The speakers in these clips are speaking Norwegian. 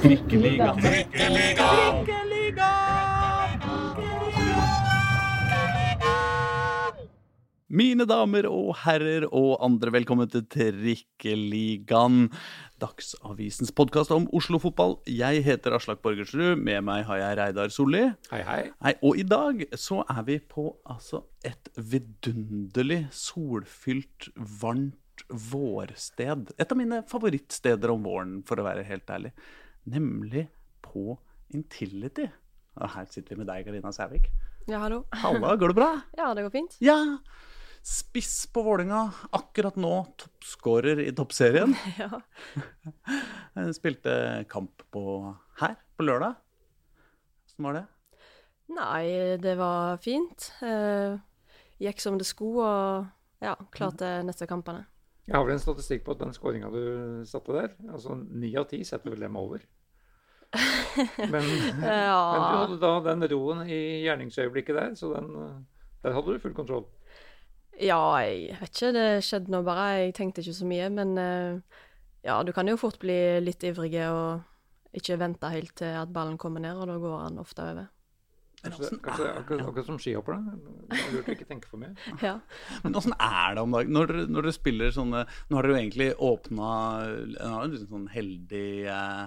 Trikkeliga. Trikkeliga! Mine damer og herrer og andre, velkommen til Trikkeligaen. Dagsavisens podkast om Oslo-fotball. Jeg heter Aslak Borgersrud. Med meg har jeg Reidar Solli. Hei, hei. Hei, og i dag så er vi på altså et vidunderlig, solfylt, varmt vårsted. Et av mine favorittsteder om våren, for å være helt ærlig. Nemlig på Intility. Og her sitter vi med deg, Karina Sævik. Ja, hallo. Halla, går det bra? Ja, det går fint. Ja. Spiss på Vålinga. Akkurat nå toppskårer i toppserien. Ja. Spilte kamp på her på lørdag. Hvordan var det? Nei, det var fint. Eh, gikk som det skulle, og ja, klarte neste kampene. Jeg har vel en statistikk på at den skåringa du satte der, altså ni av ti setter vel dem over. Men, men du hadde da den roen i gjerningsøyeblikket der, så den, der hadde du full kontroll. ja, jeg vet ikke, det skjedde nå bare. Jeg tenkte ikke så mye, men eh, ja, du kan jo fort bli litt ivrige og ikke vente helt til at ballen kommer ned, og da går han ofte over. Kanskje, kanskje akkurat, akkurat som skihopperne. Er lurt å ikke tenke for mye. Ja. Men åssen er det om dagen? Når, når dere spiller sånne Nå har dere jo egentlig åpna En sånn heldig eh,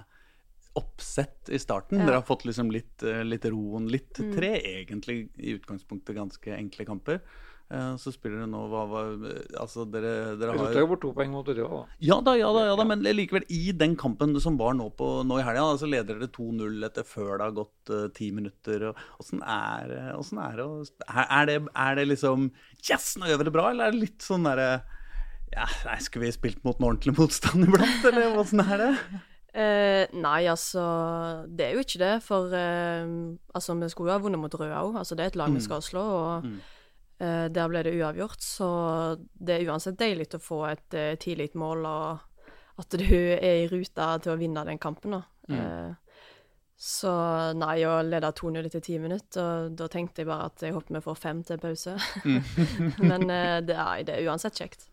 oppsett i starten. Ja. Dere har fått liksom litt, eh, litt roen. Litt Mm. tre, egentlig, i utgangspunktet ganske enkle kamper. Eh, så spiller dere nå hva, hva Altså, dere, dere har jo bort to poeng mot Røa, da. Ja da, ja da, ja da, men likevel, i den kampen som var nå, på, nå i helga, så leder dere 2-0 etter før det har gått ti ti minutter. og Åssen er, åssen er det er, er det Er det liksom Yes, nå gjør vi det bra, eller er det litt sånn derre ja, nei, Skulle vi spilt mot en ordentlig motstand iblant, eller åssen er det? Uh, nei, altså Det er jo ikke det, for uh, altså, vi skulle jo ha vunnet mot Røa òg. Altså, det er et lag vi skal slå, og Mm. Eh, der ble det uavgjort. Så det er uansett deilig å få et uh, tidlig mål, og at du er i ruta til å vinne den kampen. Da. Mm. Eh, så nei, å lede 2-0 etter ti minutter, og da tenkte jeg bare at jeg håper vi får fem til pause. Mm. Men eh, det, er, det er uansett kjekt.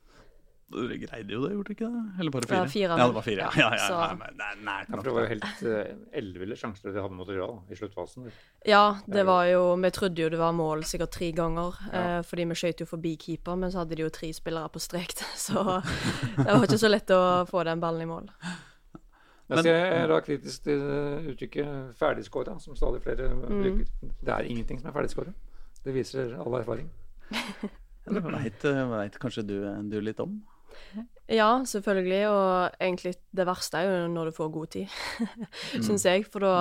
Dere greide jo det, gjorde dere ikke det? Eller bare Ja, fire? fire, Ja, det var fire. Ja, ja, ja, nei, nei, det er Ja, det var jo helt uh, elleville sjanser de hadde mot da, i sluttfasen. Ja, Det det var jo Vi trodde jo det var mål sikkert tre ganger, Ja. eh, fordi vi skøyt jo forbi keeper, men så hadde de jo tre spillere på strek, så det var ikke så lett å få den ballen i mål. Jeg er da kritisk til eh, uttrykket 'ferdigskåra', som stadig flere bruker. Det er ingenting som er ferdigskåra. Det viser all erfaring. Det veit veit kanskje du, du litt om? Ja, selvfølgelig, og egentlig det verste er jo når du får god tid, syns jeg, for da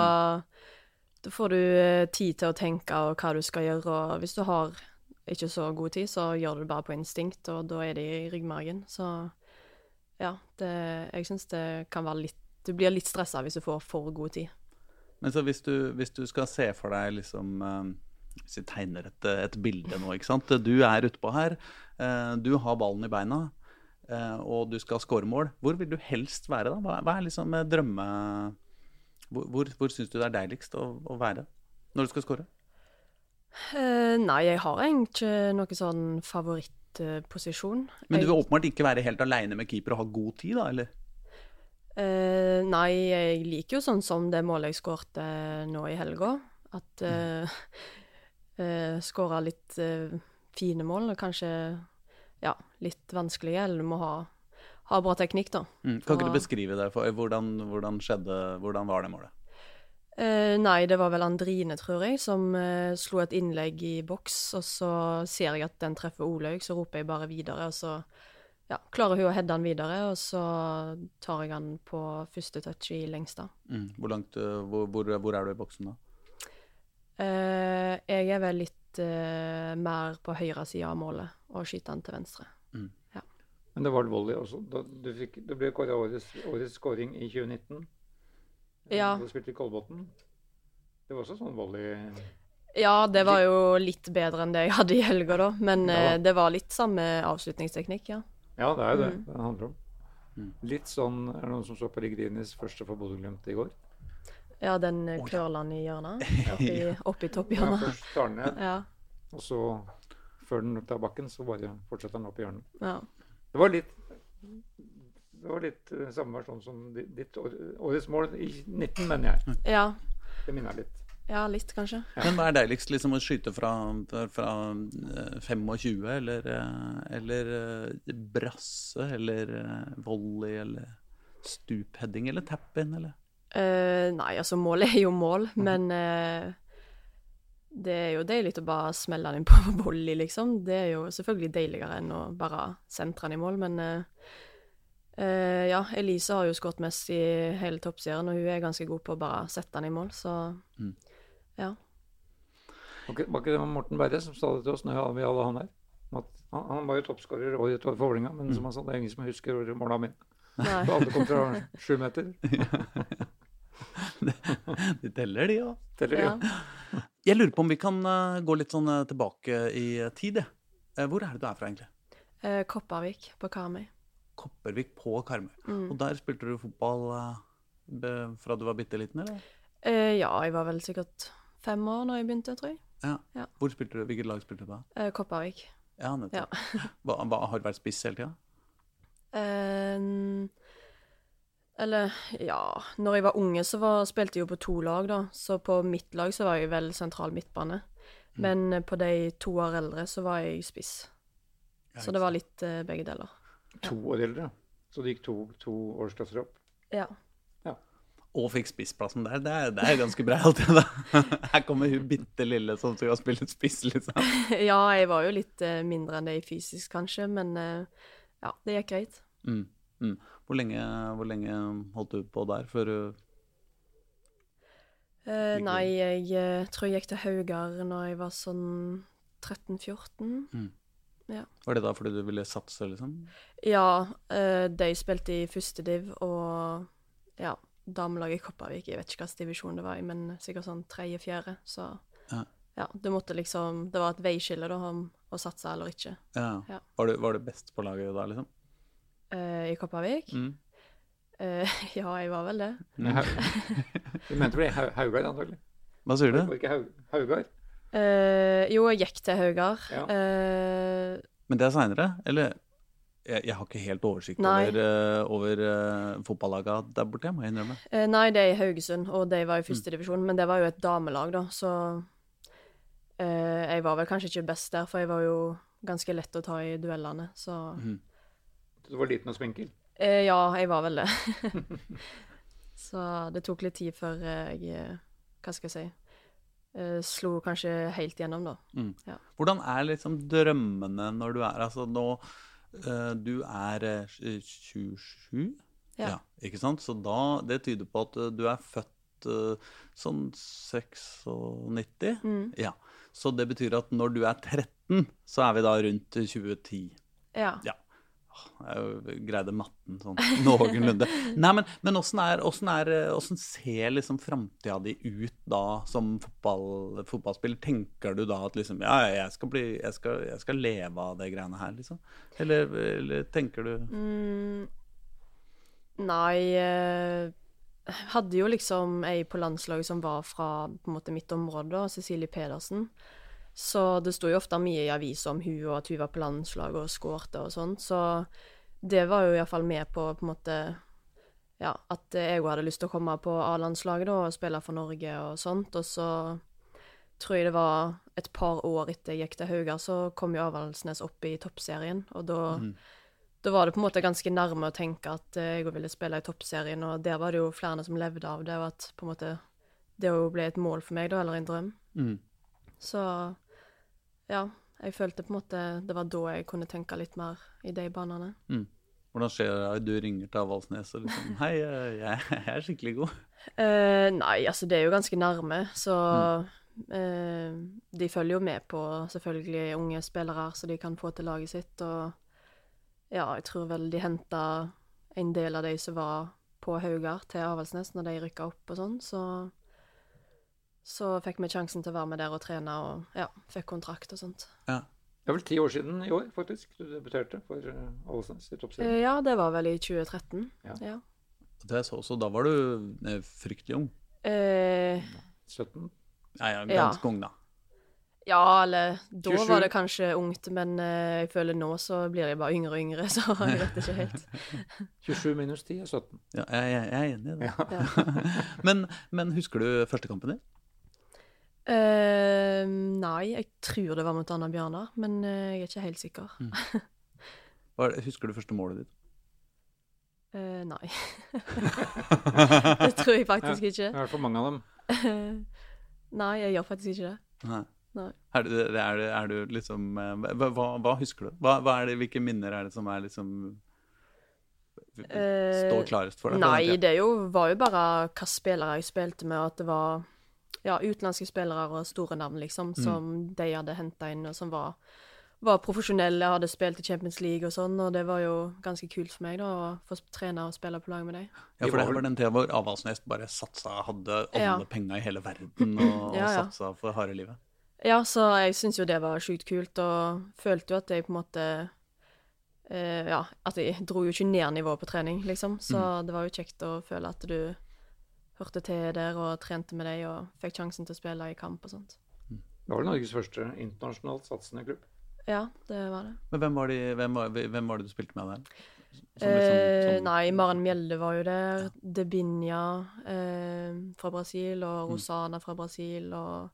da får du eh, tid til å tenke og hva du skal gjøre, og hvis du har ikke så god tid, så gjør du det bare på instinkt, og da er det i ryggmargen. Så ja, det, jeg syns det kan være litt Du blir litt stressa hvis du får for god tid. Men så hvis du, hvis du skal se for deg liksom eh, Hvis vi tegner et, et bilde nå, ikke sant. Du er utpå her. eh, Du har ballen i beina, og du skal score mål. Hvor vil du helst være da? Hva, er liksom eh, drømme... Hvor, hvor, hvor syns du det er deiligst å, å være når du skal score? Uh, nei, jeg har egentlig ikke noen sånn favorittposisjon. Men du vil åpenbart ikke være helt aleine med keeper og ha god tid, da? eller? Uh, nei, jeg liker jo sånn som det målet jeg skårte nå i helga. At uh, uh, Skåra litt eh, fine mål, og kanskje ja, litt vanskelige. Eller du må ha, ha bra teknikk, da. Mm. Kan ikke du beskrive det? for Hvordan, hvordan skjedde Hvordan var det målet? Eh, nei, det var vel Andrine, tror jeg, som eh, slo et innlegg i boks, og så ser jeg at den treffer Olaug, så roper jeg bare videre, og så ja, klarer hun å heade den videre, og så tar jeg den på første touch i lengste. Mm. Hvor, langt, eh, hvor, hvor, hvor er du i boksen da? Eh, jeg er vel litt eh, mer på høyre side av målet og skyter den til venstre. Men det var volley også. Da, du, fikk, du ble kåra årets, årets scoring i 2019. Ja. Du spilte i Kolbotn. Det var også sånn volley Ja, det var jo litt bedre enn det jeg hadde i helga, da, men Ja da. eh, det var litt samme avslutningsteknikk, ja. Ja, det er jo det Mm. det handler om. Mm. Litt sånn Er det noen som så på Rigrinis første for Bodø-Glimt i går? Ja, den eh, Å, ja. curlen i hjørnet. Oppi, oppi Ja, topphjørnet. først tar den ned, Ja. og så før den tar bakken, så bare fortsetter den opp i hjørnet. ja. Det var litt Det var litt uh, samme versjon som ditt årets mål i 19, mener jeg. Ja. Det minner litt. Ja, litt, kanskje. Ja. Men hva er deiligst, liksom å skyte fra, fra 25, eller, eller brasse, eller volley, eller stupheading, eller tap-in, eller? Uh, nei, altså målet er jo mål, mm. men uh, det er jo deilig å bare smelle den inn på volley, liksom. Det er jo selvfølgelig deiligere enn å bare sentre den i mål, men uh, ja, Elise har jo skåret mest i hele toppserien, og hun er ganske god på å bare sette den i mål, så mm. ja. Var ikke det Morten Berre som sa det til oss når vi hadde han her? Han, han, var jo toppskårer året for Vålerenga, men mm. som han sa, det er ingen som husker måla mine. Alle kom fra sju meter. de teller, de òg. Ja. ja. Jeg lurer på om vi kan uh, gå litt sånn uh, tilbake i tid. Uh, hvor er det du er fra, egentlig? Kopervik på Karmøy. Kopervik på Karmøy. Mm. Og der spilte du fotball fra du var bitte liten, eller? ja, jeg var vel sikkert fem år når jeg begynte, tror jeg. Ja. ja. Hvor spilte du? Hvilket lag spilte du på? Kopervik. Ja, nettopp. Ja. hva, hva, har du vært spiss hele tida? Uh, eller ja Når jeg var unge, så var, spilte jeg jo på to lag, da. Så på mitt lag så var jeg vel sentral midtbane. Mm. Men mm. på de to år eldre så var jeg spiss. Så det var litt uh, begge deler. To år eldre? Så det gikk to, to årsklasser opp? Ja. ja. Og fikk spissplassen der. Det er, det er ganske bra alltid, da. Her kommer hun bitte lille som skal spille spiss, liksom. ja, jeg var jo litt uh, mindre enn det fysisk, kanskje, men uh, ja, det gikk greit. Mm. Mm. Hvor, lenge, hvor, lenge, holdt du på der før du uh, Nei, jeg uh, tror jeg gikk til Haugar når jeg var sånn 13-14. Mm. Ja. Var det da fordi du ville satse, liksom? Ja, uh, de spilte i første div, og ja, damelaget i Kopervik Jeg vet ikke hvilken divisjon det var i, men sikkert sånn tredje-fjerde. Så ja. ja. det måtte liksom Det var et veiskille da, om å satse eller ikke. Ja. ja. Var, du, var, du, best på laget da, liksom? Uh, i Kopervik. Mm. Uh, ja, jeg var vel det. Mm. du mente vel Haugard, antagelig? Hva sier du? Var ikke Haugard? Uh, jo, jeg gikk til Haugard. Ja. Men det er seinere, eller? Jeg, jeg, har ikke helt oversikt nei. over, uh, over uh, fotballaga der borte, må jeg innrømme. Uh, nei, det er i Haugesund, og de var i førstedivisjon. Mm. Men det var jo et damelag, da, så jeg var vel kanskje ikke best der, for jeg var jo ganske lett å ta i duellene, så mm. Du var liten og spinkel? Eh, ja, jeg var vel det. så det tok litt tid før jeg eh, Hva skal jeg si eh, Slo kanskje helt gjennom, da. Mm. Ja. Hvordan er liksom drømmene når du er Altså nå uh, Du er 27? Ja. ja. Ikke sant? Så da Det tyder på at du er født uh, sånn 96? Mm. Ja. Så det betyr at når du er 13, så er vi da rundt 2010. Ja. ja. Jeg greide matten sånn noenlunde. Nei, men, men hvordan, er, hvordan, er, hvordan, ser liksom framtida di ut da som fotball, fotballspiller? Tenker du da at liksom Ja, jeg skal, bli, jeg skal, jeg skal leve av de greiene her, liksom? Eller, eller tenker du mm, Nei eh, hadde jo liksom ei på landslaget som var fra på en måte mitt område, Cecilie Pedersen. Så det sto jo ofte mye i avisa om hun og at hun var på landslaget og skårte og sånn. Så det var jo iallfall med på på en måte Ja, at jeg hadde lyst til å komme på A-landslaget da og spille for Norge og sånt. Og så tror jeg det var et par år etter jeg gikk til Haugar, så kom jo Avaldsnes opp i toppserien. Og da, mm. da var det på en måte ganske nærme å tenke at jeg ville spille i toppserien, og der var det jo flere som levde av det, og at på en måte det ble et mål for meg, da, eller en drøm. Mm. Så ja, jeg følte på en måte det var da jeg kunne tenke litt mer i de banene. Mm. Hvordan skjer det du ringer til Avaldsnes og liksom 'Hei, jeg, jeg er skikkelig god'? Uh, nei, altså det er jo ganske nærme, så mm. uh, de følger jo med på selvfølgelig unge spillere så de kan få til laget sitt. Og ja, jeg tror vel de henta en del av de som var på Haugar, til Avaldsnes når de rykka opp og sånn, så så fikk vi sjansen til å være med der og trene, og ja, fikk kontrakt og sånt. Ja. Det er vel ti år siden i år, faktisk, du debuterte for Ålesnes i toppserien? Eh, ja, det var vel i 2013. Ja. ja. Det så også, da var du eh, fryktelig ung? Eh, 17? Ja, ja, ganske ja. ung, da. Ja, eller da 27. var det kanskje ungt, men eh, jeg føler nå så blir jeg bare yngre og yngre, så jeg vet ikke helt. 27 minus 10 er 17. Ja, jeg, jeg, jeg er enig i det. Ja. Ja. Men, men husker du første kampen din? Eh, nei, jeg tror det var mot Anna Bjørnar, men uh, jeg er ikke helt sikker. Hva er det- Husker du første målet ditt? Uh, nei. det tror jeg faktisk ja, ikke. er for mange av dem. nei, jeg gjør faktisk ikke det. Nei. Nei. Er, du, er, du, er du liksom eh, hva, hva, husker du? Hva, hva er det, hvilke minner er det som er liksom Står klarest for deg? Nei, det er jo, var jo bare hva spillere jeg spilte med, og at det var ja, utenlandske spillere og store navn, liksom, Mm. som de hadde henta inn, og som var, var profesjonelle, hadde spilt i Champions League og sånn, og det var jo ganske kult for meg, da, å få trene og spille på lag med dem. Ja, for det var den tida hvor Avaldsnes bare satsa, hadde alle Ja. penga i hele verden og, Ja, ja. og satsa for harde livet. Ja, så jeg syns jo det var sjukt kult, og følte jo at jeg på en måte eh, Ja, at jeg dro jo ikke ned nivået på trening, liksom. Så Mm. det var jo kjekt å føle at du hørte til der og trente med dem og fikk sjansen til å spille i kamp og sånt. Det var vel Norges første internasjonalt satsende klubb. Ja, det var det. Men hvem var, de, hvem var, hvem var det du spilte med der? Som eh, som- nei, Maren Mjelde var jo der. Debinja eh, fra Brasil, og Mm. Rosana fra Brasil, og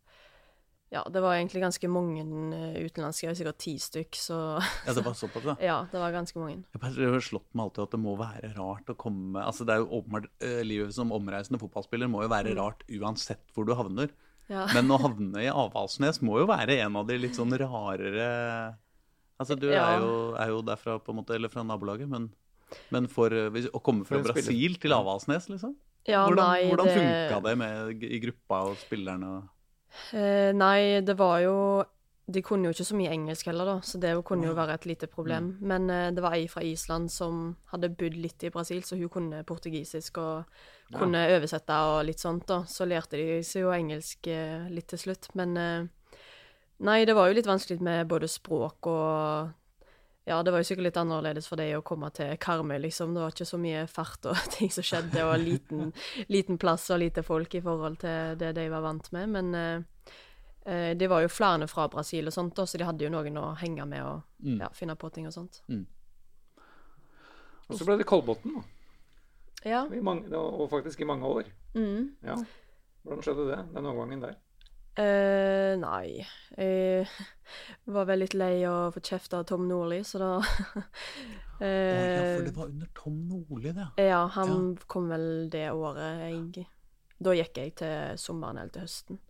Ja, det var egentlig ganske mange eh, utenlandske, sikkert ti stykk, så Ja, det var såpass, da. ja, det var ganske mange. Jeg har slått meg alltid at det må være rart å komme Altså, det er jo åpenbart eh, Livet som omreisende fotballspiller må jo være Mm. rart uansett hvor du havner. Ja. Men å havne i Avaldsnes må jo være en av de litt sånn rarere Altså, du Ja. er, jo, er jo derfra, på en måte, eller fra nabolaget, men, men for eh, hvis- å komme fra. Brasil til Avaldsnes, liksom? Ja, hvordan nei, hvordan det- det med, i gruppa og spillerne? og Eh, nei, det var jo De kunne jo ikke så mye engelsk heller, da, så det kunne jo være et lite problem. Men eh, det var ei fra Island som hadde bodd litt i Brasil, så hun kunne portugisisk og kunne oversette og litt sånt, da. Så lærte de seg jo engelsk eh, litt til slutt. Men eh, nei, det var jo litt vanskelig med både språk og ja, det var jo sikkert litt annerledes for deg å komme til Karmøy, liksom. Det var ikke så mye fart og ting som skjedde, og liten, liten plass og lite folk i forhold til det de var vant med. Men eh, eh, det var jo flere fra Brasil og sånt, så de hadde jo noen å henge med og Mm. ja, finne på ting og sånt. Og så ble det Kolbotn, da. Ja. I mange, og faktisk i mange år. Mm. Ja. Hvordan skjedde det, den overgangen der? Eh, nei Jeg var vel litt lei av å få kjeft av Tom Nordli, så da Å ja, for det var under Tom Nordli, det. Ja, han kom vel det året jeg Da gikk jeg til sommeren eller til høsten.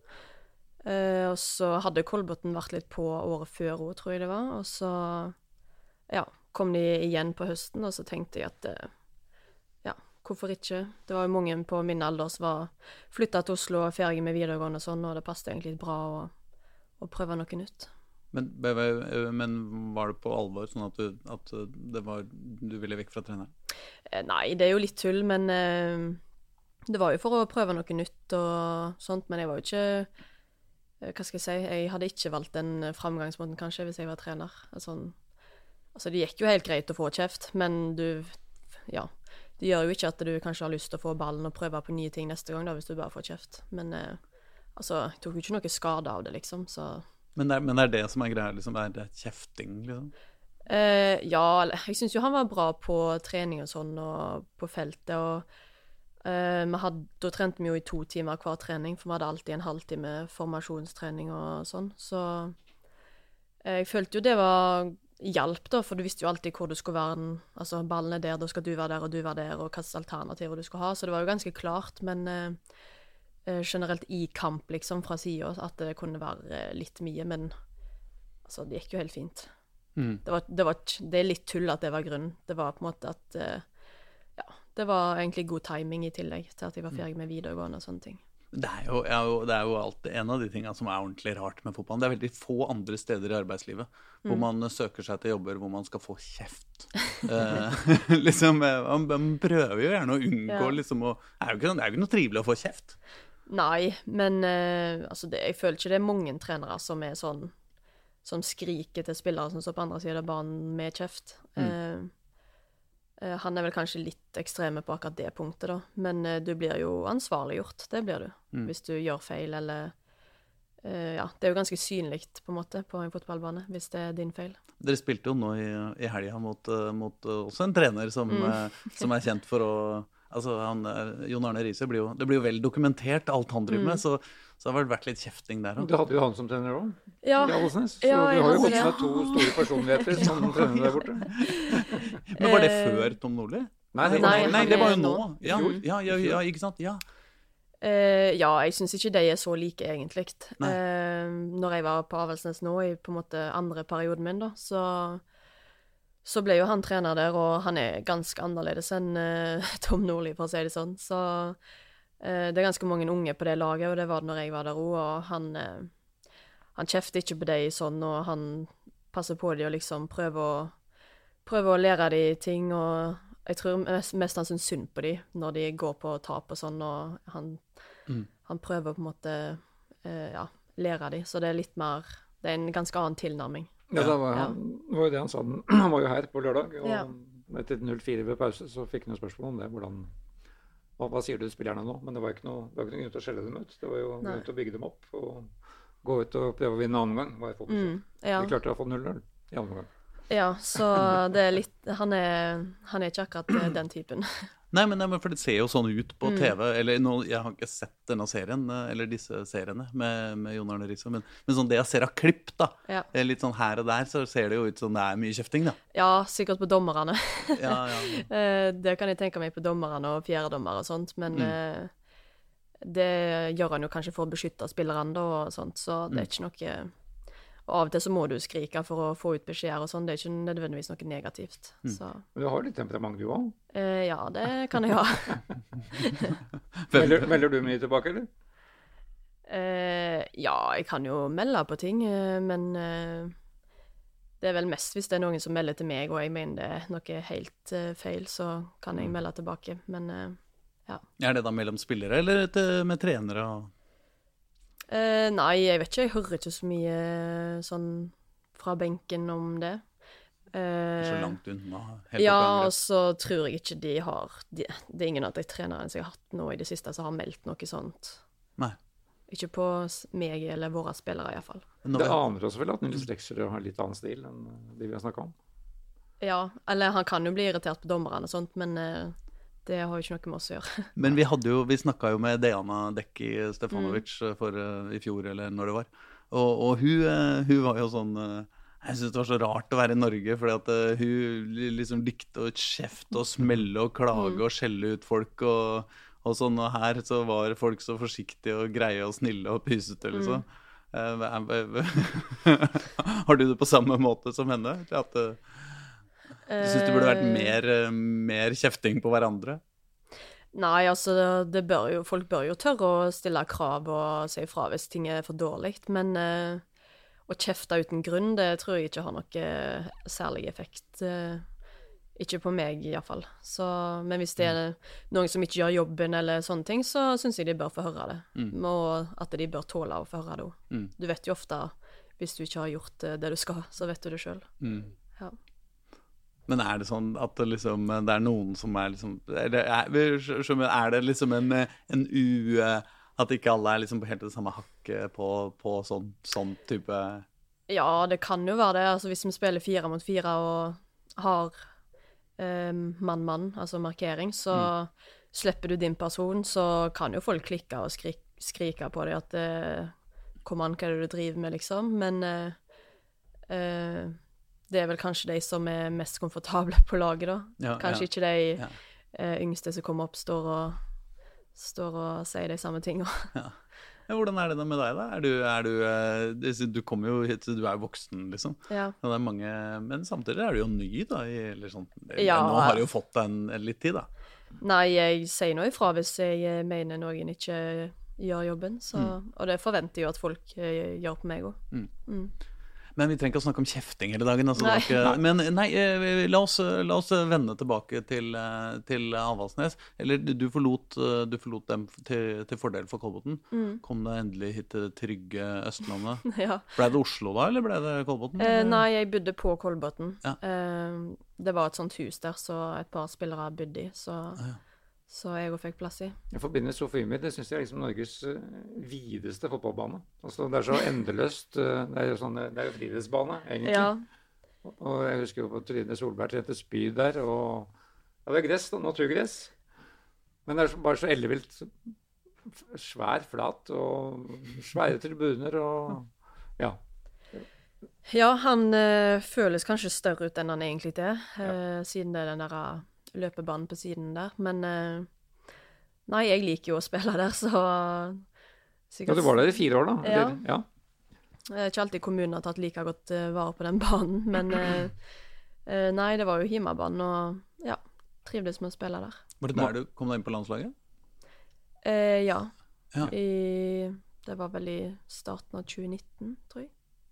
Uh, og så hadde Kolbotn vært litt på året før òg, tror jeg det var. Og så ja, kom de igjen på høsten, og så tenkte jeg at eh, ja, hvorfor ikke? Det var jo mange på min alder som var flytta til Oslo og ferdig med videregående og sånn, og det passet egentlig bra å, å prøve noe nytt. Men, men var det på alvor sånn at, du, at det var, du ville vekk fra treneren? Eh, Nei, det er jo litt tull, men eh, det var jo for å prøve noe nytt og sånt. Men jeg var jo ikke eh, Hva skal jeg si? Jeg hadde ikke valgt den framgangsmåten, kanskje, hvis jeg var trener. Altså, altså, det gikk jo helt greit å få kjeft, men du Ja. Det gjør jo ikke at du kanskje har lyst til å få ballen og prøve på nye ting neste gang, da, hvis du bare får kjeft. Men eh, altså, jeg tok jo ikke noe skade av det, liksom, så Men det er, men det er det som er greia, liksom? Er det kjefting, liksom? Eh, ja, jeg syns jo han var bra på trening og sånn, og på feltet, og eh, vi hadde, Da trente vi jo i to timer hver trening, for vi hadde alltid en halvtime formasjonstrening og sånn, så eh, jeg følte jo det var hjalp, da, for du visste jo alltid hvor du skulle være. Altså, ballen er der, da skal du være der, og du være der, og hvilke alternativer du skulle ha, så det var jo ganske klart, men eh, eh, generelt i kamp, liksom, fra sida, at det kunne være eh, litt mye, men altså, det gikk jo helt fint. Mm. Det, var, det, var, det er litt tull at det var grunnen. Det var på en måte at eh, Ja, det var egentlig god timing i tillegg til at jeg var ferdig med videregående og sånne ting. Det er jo, er jo, det er jo alltid en av de tingene som er ordentlig rart med fotballen. Det er veldig få andre steder i arbeidslivet hvor Mm. man søker seg til jobber hvor man skal få kjeft. Eh, liksom, eh, man, man prøver jo gjerne å unngå Ja. liksom å er jo ikke, det er jo ikke noe trivelig å få kjeft. Nei, men eh, altså det, jeg føler ikke det er mange trenere som er sånn Som skriker til spillere som står på andre siden av banen med kjeft. Mm. eh, han er vel kanskje litt ekstreme på akkurat det punktet, da. Men eh, du blir jo ansvarliggjort. Det blir du. Mm. Hvis du gjør feil eller uh, Ja, det er jo ganske synlig på en måte på en fotballbane hvis det er din feil. Dere spilte jo nå i, i helga mot, mot, også en trener som, mm. som er kjent for å Altså, han, Jon Arne Riise blir jo Det blir jo vel dokumentert, alt han driver mm. med. Så, så, det har vært litt kjefting der òg. Du hadde jo han som trener òg, ja. i Alesnes. Så ja, du har jo gått med to store personligheter som trener der borte. Men var det før Tom Nordli? Nei, nei, nei, det var jo nå. Ja, ja, ja, ikke sant? Ja. Uh, ja, jeg syns ikke de er så like, egentlig. Uh, når jeg var på Avaldsnes nå, i på en måte andre perioden min, da, så, så ble jo han trener der, og han er ganske annerledes enn uh, Tom Nordli, for å si det sånn. Så det er ganske mange unge på det laget, og det var det når jeg var der òg, og han, han kjefter ikke på dem sånn, og han passer på dem og liksom prøver å, prøver å lære dem ting og jeg tror mest, mest han syns synd på de når de går på tap og sånn, og han, mm. han prøver på en måte uh, ja, lære de, så det er litt mer Det er en ganske annen tilnærming. Ja, det var, ja. var jo det han sa. Han var jo her på lørdag, og ja. etter 0-4 ved pause så fikk han jo spørsmål om det. hvordan hva, hva, sier du til spillerne nå? Men det var ikke noe, var ikke noe grunn til å skjelle dem ut. Det var jo grunn til å bygge dem opp og gå ut og prøve å vinne annen gang. var fokuset. Mm, ja. De klarte å få 0-0 i andre gang. Ja, så det er litt Han er, han er ikke akkurat eh, den typen. Nei men, nei, men, for det ser jo sånn ut på mm. TV. Eller no, jeg har ikke sett denne serien, eh, eller disse seriene med, med Jon Arne Riise, men, men, sånn det jeg ser av klipp, da, ja. Eh, litt sånn her og der, så ser det jo ut som det er mye kjefting, da. Ja, sikkert på dommerne. ja, ja. det kan jeg tenke meg på dommerne og fjerdedommere og sånt, men mm. det gjør han jo kanskje for å beskytte spillerne og sånt, så det er mm. ikke noe og av og til så må du skrike for å få ut beskjeder og sånn. Det er ikke nødvendigvis noe negativt. Mm. Men du har litt temperament, du òg? Eh, ja, det kan jeg ha. melder, melder, du mye tilbake, eller? Eh, ja, jeg kan jo melde på ting, eh, men eh, det er vel mest hvis det er noen som melder til meg, og jeg mener det er noe helt uh, feil, så kan jeg mm. melde tilbake. Men uh, ja. Er det da mellom spillere eller til, med trenere? og Uh, nei, jeg vet ikke. Jeg hører ikke så mye sånn fra benken om det. Uh, så langt unna? ja, og så tror jeg ikke de har de, Det er ingen av de trenerne som jeg har hatt nå i det siste, som har meldt noe sånt. Nei. Ikke på meg eller våre spillere, iallfall. Det aner oss vel at Nils Dekser har litt annen stil enn de vi har snakka om? Ja, eller han kan jo bli irritert på dommerne og sånt, men uh, det har jo ikke noe med oss å gjøre. Men vi jo, vi snakka jo med Dejana Dekki Stefanovic mm. for, uh, i fjor, eller når det var. Og, og hun, uh, hun, var jo sånn Jeg syns det var så rart å være i Norge, fordi at hun liksom likte å kjefte og smelle og klage mm. og skjelle ut folk. og, og sånn, og her så var folk så forsiktige og greie og snille og pysete, liksom. Mm. har du det på samme måte som henne? At du syns det burde vært eh, mer, eh, mer, kjefting på hverandre? Nei, altså bør jo, Folk bør jo tørre å stille krav og si ifra hvis ting er for dårlig. Men uh, å kjefte uten grunn, det tror jeg ikke har noe særlig effekt. Uh, ikke på meg, iallfall. Men hvis det er noen som ikke gjør jobben, eller sånne ting, så syns jeg de bør få høre det. Mm. Og at de bør tåle å få høre det òg. Mm. Du vet jo ofte, hvis du ikke har gjort det du skal, så vet du det sjøl. Mm. Ja. Men er det sånn at det, liksom, det er noen som er liksom Er det, er det liksom en, en u... At ikke alle er liksom helt det samme hakket på, på sånn, sånn, type Ja, det kan jo være det. Altså Hvis vi spiller fire mot fire og har mann-mann, um, altså markering, så mm. slipper du din person, så kan jo folk klikke og skrik, skrike på deg at uh, Kom an, hva er det du driver med, liksom? Men uh, uh, det er vel kanskje de som er mest komfortable på laget, da. Ja, kanskje ja. ikke de ja. eh, yngste som kommer opp, står og, står og sier de samme tingene. Ja. hvordan er det da med deg, da? Er du, er du, uh, du kommer jo hit, du er jo voksen, liksom. Ja. Mange, men samtidig er du jo ny, da. Eller sånn. Nå har du jo fått deg en, en litt tid, da. Nei, jeg sier nå ifra hvis jeg eh, mener noen ikke gjør jobben. Så, mm. Og det forventer jeg jo at folk gjør på meg òg. Mm. Mm. Men vi trenger ikke å snakke om kjefting hele dagen. Altså, nei. Ikke, men nei, eh, la oss, la oss, vende tilbake til, eh, til Avaldsnes. Eller du forlot, du forlot dem til, til, fordel for Kolbotn. Mm. Kom deg endelig hit til det trygge Østlandet. ja. Ble det Oslo da, eller ble det Kolbotn? Eh, nei, jeg bodde på Kolbotn. Ja. Eh, det var et sånt hus der så et par spillere bodde i, så ah, ja. Så jeg òg fikk plass i. Jeg forbinder Sofiemi det syns jeg er liksom Norges uh, videste fotballbane. Altså, det er så endeløst. Uh, det er jo sånn, det er jo friidrettsbane, egentlig. Ja. Og jeg husker jo på Trine Solberg trente spyd der, og ja, det er gress, da, naturgress. Men det er bare så ellevilt svær flat og svære tribuner og ja. Ja, han ø, føles kanskje større ut enn han egentlig er, ja. siden det er den der eh, løpebanen på siden der. Men øh, nei, jeg liker jo å spille der, så sikkert, Ja, du var der i fire år, da? Ja. Eller, ja. Det er ikke alltid kommunen har tatt like godt vare på den banen, men nei, det var jo Himabanen, og ja, trivdes med å spille der. Var det der du kom deg inn på landslaget? Eh, ja. ja. I, det var vel i starten av 2019, tror jeg.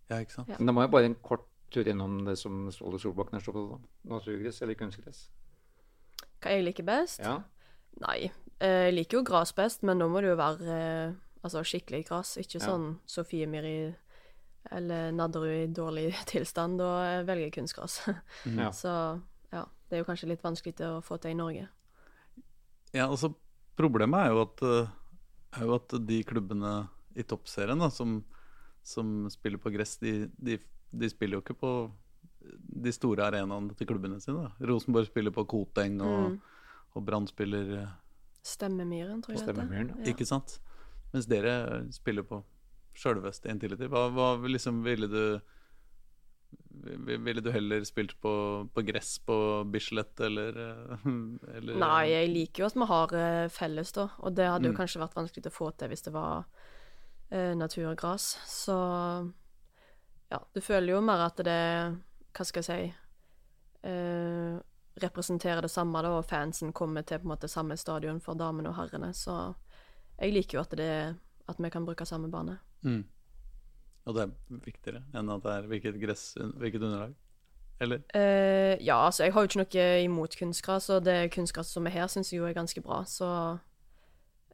Ja, ikke sant. Ja. Men da må jeg bare en kort tur innom det som Ståle Solbakken er så på. Naturgress eller kunstgress? Hva jeg liker best? Ja. Nei, eh, jeg liker jo gress best, men da må det jo være eh, altså skikkelig gress. Ikke ja. sånn Sofie Miri eller Nadderud i dårlig tilstand. Da velger jeg kunstgress. Mm. Ja. Så ja, det er jo kanskje litt vanskelig å få til i Norge. Ja, altså Problemet er jo at, eh, er jo at de klubbene i toppserien da, som, som, spiller på gress, de, de, de, spiller jo ikke på de store arenaene til klubbene sine. Da. Rosenborg spiller på Koteng, og, mm. og Brann spiller eh, Stemmemyren, tror jeg. Stemmemyren, ja. Ikke sant? Mens dere spiller på sjølveste Intility. Hva, hva liksom ville du ville du heller spilt på, på gress på Bislett, eller, eller, Nei, jeg liker jo at vi har eh, felles, da. Og det hadde jo mm. kanskje vært vanskelig å få til hvis det var uh, naturgras. Så ja, du føler jo mer at det Hva skal jeg si eh, Representerer det samme, da, og fansen kommer til på en måte samme stadion for damene og herrene. Så jeg liker jo at, det, at vi kan bruke samme bane. Mm. Og det er viktigere enn at det er hvilket, gress, hvilket underlag? Eller? Uh, ja, altså jeg har jo ikke noe imot kunstgras, og det kunstgras som er her, syns jeg jo er ganske bra, så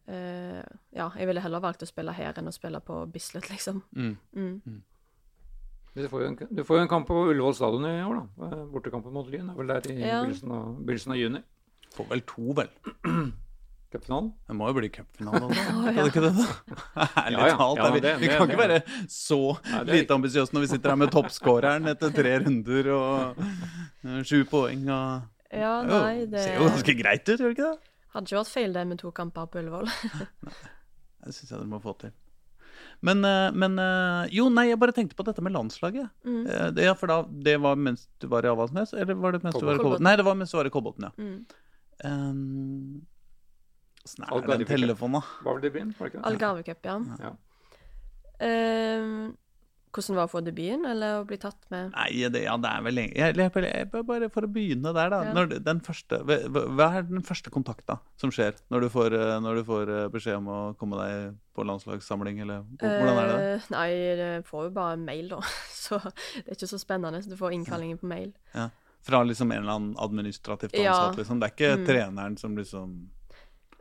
uh, Ja, jeg ville heller valgt å spille her enn å spille på Bislett, liksom. Mm. Mm. Du, får en, du, får jo en, kamp på Ullevål stadion i år, da. Eh, bortekampen mot Lyn er vel der i ja. begynnelsen, av, begynnelsen av juni. Får vel to, vel. Cupfinalen? Det må jo bli cupfinalen, da. Kan det ikke det, da? Ærlig ja, ja. talt. Ja, vi, det, vi, kan det, ikke være så Nei, lite ambisiøse når vi sitter her med toppskåreren etter tre runder og uh, sju poeng og Ja, nei, det Ser jo ganske greit ut, gjør det ikke det? Hadde ikke vært feil det med to kamper på Ullevål. det syns jeg dere må få til. Men, eh, men, eh, Jo, nei, jeg bare tenkte på dette med landslaget. Mm. Det, ja, for da, det var mens du var i Avaldsnes, eller var det mens Kolbot. du var i Kolbotn? Nei, det var mens du var i Kolbotn, ja. Mm. Um, Åssen er den telefonen, da? Hva var debuten? Algarve-cup, ja. ja. Uh, hvordan var det å få debuten, eller å bli tatt med Nei, det, ja, det er vel egentlig Bare for å begynne der, da. Ja. Den første, hva er den første kontakta som skjer når du, får, eh, når du, får, eh, beskjed om å komme deg på landslagssamling, eller hvordan er det? Uh, nei, du får jo bare mail, da. Så det er ikke så spennende. Så Du får innkallingen på mail. Ja. Fra liksom en eller annen administrativt ansatt, liksom. Det er ikke mm. treneren som liksom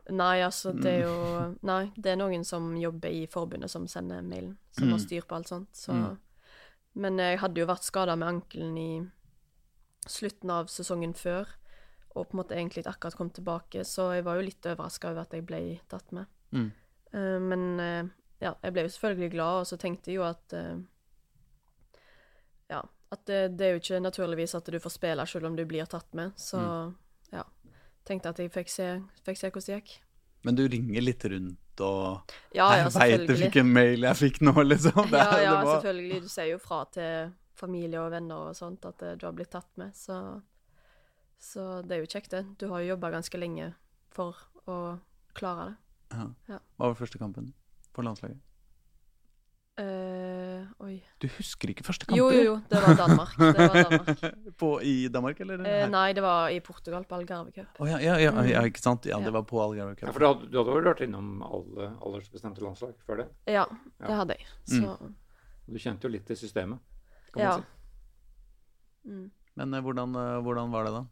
Nei, altså, det er jo mm. Nei, det er noen som jobber i forbundet som sender mailen, som mm. har styr på alt sånt, så mm. Men jeg hadde jo vært skada med ankelen i slutten av sesongen før, og på en måte egentlig akkurat kom tilbake, så jeg var jo litt overraska over at jeg ble tatt med. Mm. Uh, men uh, ja, jeg ble jo selvfølgelig glad, og så tenkte jeg jo at uh, Ja, at det, det, er jo ikke naturligvis at du får spille selv om du blir tatt med, så mm tenkte at jeg fikk se, fikk se hvordan det gikk. Men du ringer litt rundt og ja, ja, 'Jeg veit du fikk en mail jeg fikk nå', liksom. Det, ja, ja, var... selvfølgelig. Du sier jo fra til familie og venner og sånt at uh, du har blitt tatt med, så, så det er jo kjekt, det. Du har jo jobba ganske lenge for å klare det. Ja. Hva var første kampen på landslaget? Uh, oi. Du husker ikke første kamp? Jo, jo, jo. Det var Danmark. Det var Danmark. på, I Danmark, eller? Uh, nei, det var i Portugal, på Algarve Cup. Oh, ja, ja, ja, mm. ja, ikke sant? Ja, det var på Algarve Cup. Ja, for du hadde, du hadde vel vært innom alle aldersbestemte landslag før det? Ja, det hadde jeg. Så. Mm. Du kjente jo litt til systemet, kan man si. Mm. Men uh, hvordan, hvordan var det da?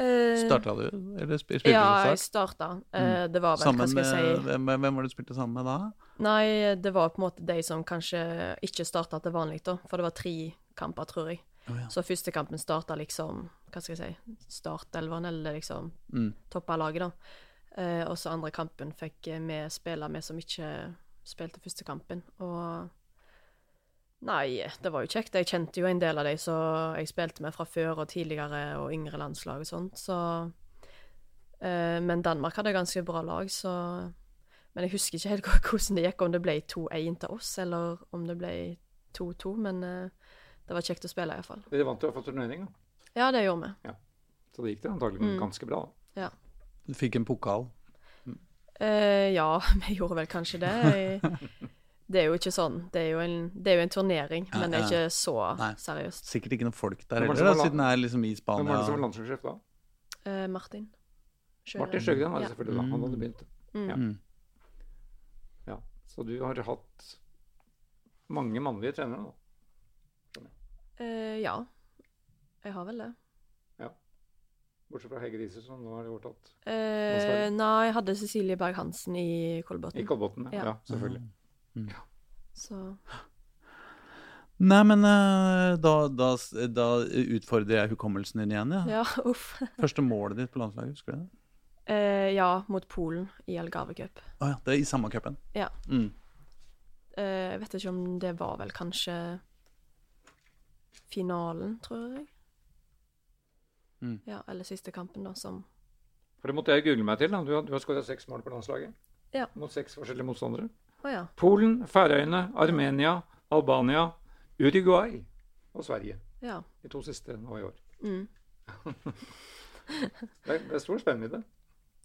Uh, starta du, eller spilte du? Ja, jeg starta. Uh, det var vel, sammen hva skal jeg si Hvem, hvem var det du spilte sammen med da? Nei, det var på en måte de som kanskje ikke starta til vanlig, da. For det var tre kamper, tror jeg. Oh, ja. Så første kampen starta liksom Hva skal jeg si Startelveren, eller liksom mm. toppa laget, da. Eh, og så andre kampen fikk vi spille med som ikke spilte første kampen. Og Nei, det var jo kjekt. Jeg kjente jo en del av de så jeg spilte med fra før og tidligere og yngre landslag og sånt, så eh, Men Danmark hadde ganske bra lag, så Men jeg husker ikke helt hvordan det gikk, om det ble 2-1 til oss, eller om det ble 2-2, men uh, det var kjekt å spille, iallfall. Dere vant få turnering, da? Ja, det gjorde vi. Ja. Så det gikk det antagelig mm. ganske bra, da. Ja. Du fikk en pokal? Uh, ja, vi gjorde vel kanskje det. Jeg, det er jo ikke sånn. Det er jo en, er jo en turnering, ja, men det er ikke så Nei. seriøst. Sikkert ikke noen folk der heller, siden det er liksom i Spania. Hvem var det som var landslagssjef da? Uh, Martin. Sjøgren. Martin Sjøgren var det selvfølgelig da. Han hadde begynt. Mm. Ja. Så du har hatt mange mannlige trenere, da? Uh, ja. Jeg har vel det. Ja. Bortsett fra Hege Riise, som nå har overtatt? Uh, nei, jeg hadde Cecilie Berg-Hansen i Kolbotn. I Kolbotn, ja. ja. selvfølgelig. Mm. Ja. Så Nei, men uh, da, da, da, utfordrer jeg hukommelsen din igjen, ja. ja uff. Første målet ditt på landslaget, husker du det? Uh, ja, mot Polen i Algarve Cup. Oh, ja, det er i samme cupen? Ja. Mm. Eh, jeg vet ikke om det var vel kanskje finalen, tror jeg. Mm. Ja, eller siste kampen, da, som For det måtte jeg google meg til. da. Du har, du har skåra seks mål på landslaget ja. mot seks forskjellige motstandere. Oh, ja. Polen, Færøyene, Armenia, Albania, Uruguay og Sverige. Ja. De to siste nå i år. Mm. det, er, det er stor spenn i det.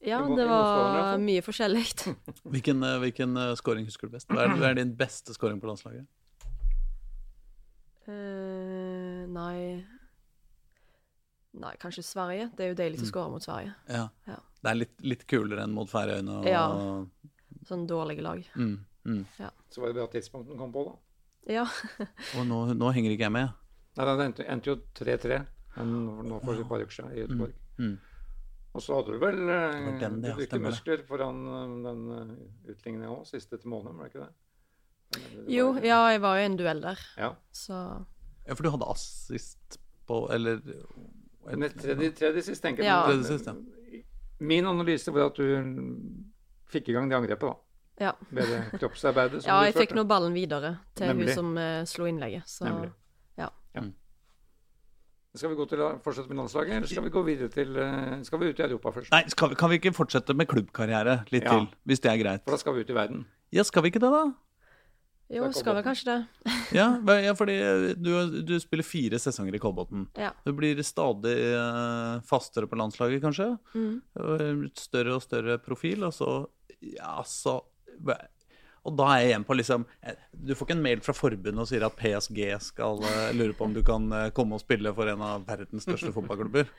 Ja, det var mye forskjellig. hvilken uh, hvilken uh, scoring husker du best? Hva er, hva er, din beste scoring på landslaget? Uh, nei Nei, kanskje Sverige. Det er jo deilig å score skåre mot Sverige. Ja. ja. Det er litt, litt kulere enn mot Færøyene og, ja sånn dårlige lag. Mm, mm. Ja. Så var det bra tidspunkt den kom på, da. Ja. og nå, nå, henger ikke jeg med. Nei, det endte, endte jo 3-3 nå for et par uker siden i Göteborg. Mm, mm. Og så hadde du vel eh, den, du brukte muskler foran eh, den utligninga utligningen òg, siste til måneden, var det ikke det? det jo, var, ja, jeg var jo i en duell der, ja. så Ja, for du hadde assist på Eller Tredje, tredje sist, tenker jeg. Ja. Tredje sist, ja. Min analyse var at du fikk i gang det angrepet, da. Ja. Med det kroppsarbeidet som ja, jeg fikk nå ballen videre til Nemlig. hun som uh, slo innlegget. Så Nemlig. ja. ja. Skal vi gå til fortsette med landslaget, eller skal vi gå videre til uh, Skal vi ut i Europa først? Nei, vi, kan vi ikke fortsette med klubbkarriere litt ja. til? Hvis det er greit. For da skal vi ut i verden. Ja, skal vi ikke det, da? Jo, skal vi kanskje det. ja, ja, fordi du, du, spiller fire sesonger i Kolbotn. Ja. Du blir stadig uh, fastere på landslaget, kanskje. Mm. Større og større profil, og så Ja, så og da er jeg igjen på liksom Du får ikke en mail fra forbundet og sier at PSG skal uh, lure på om du kan uh, komme og spille for en av verdens største fotballklubber?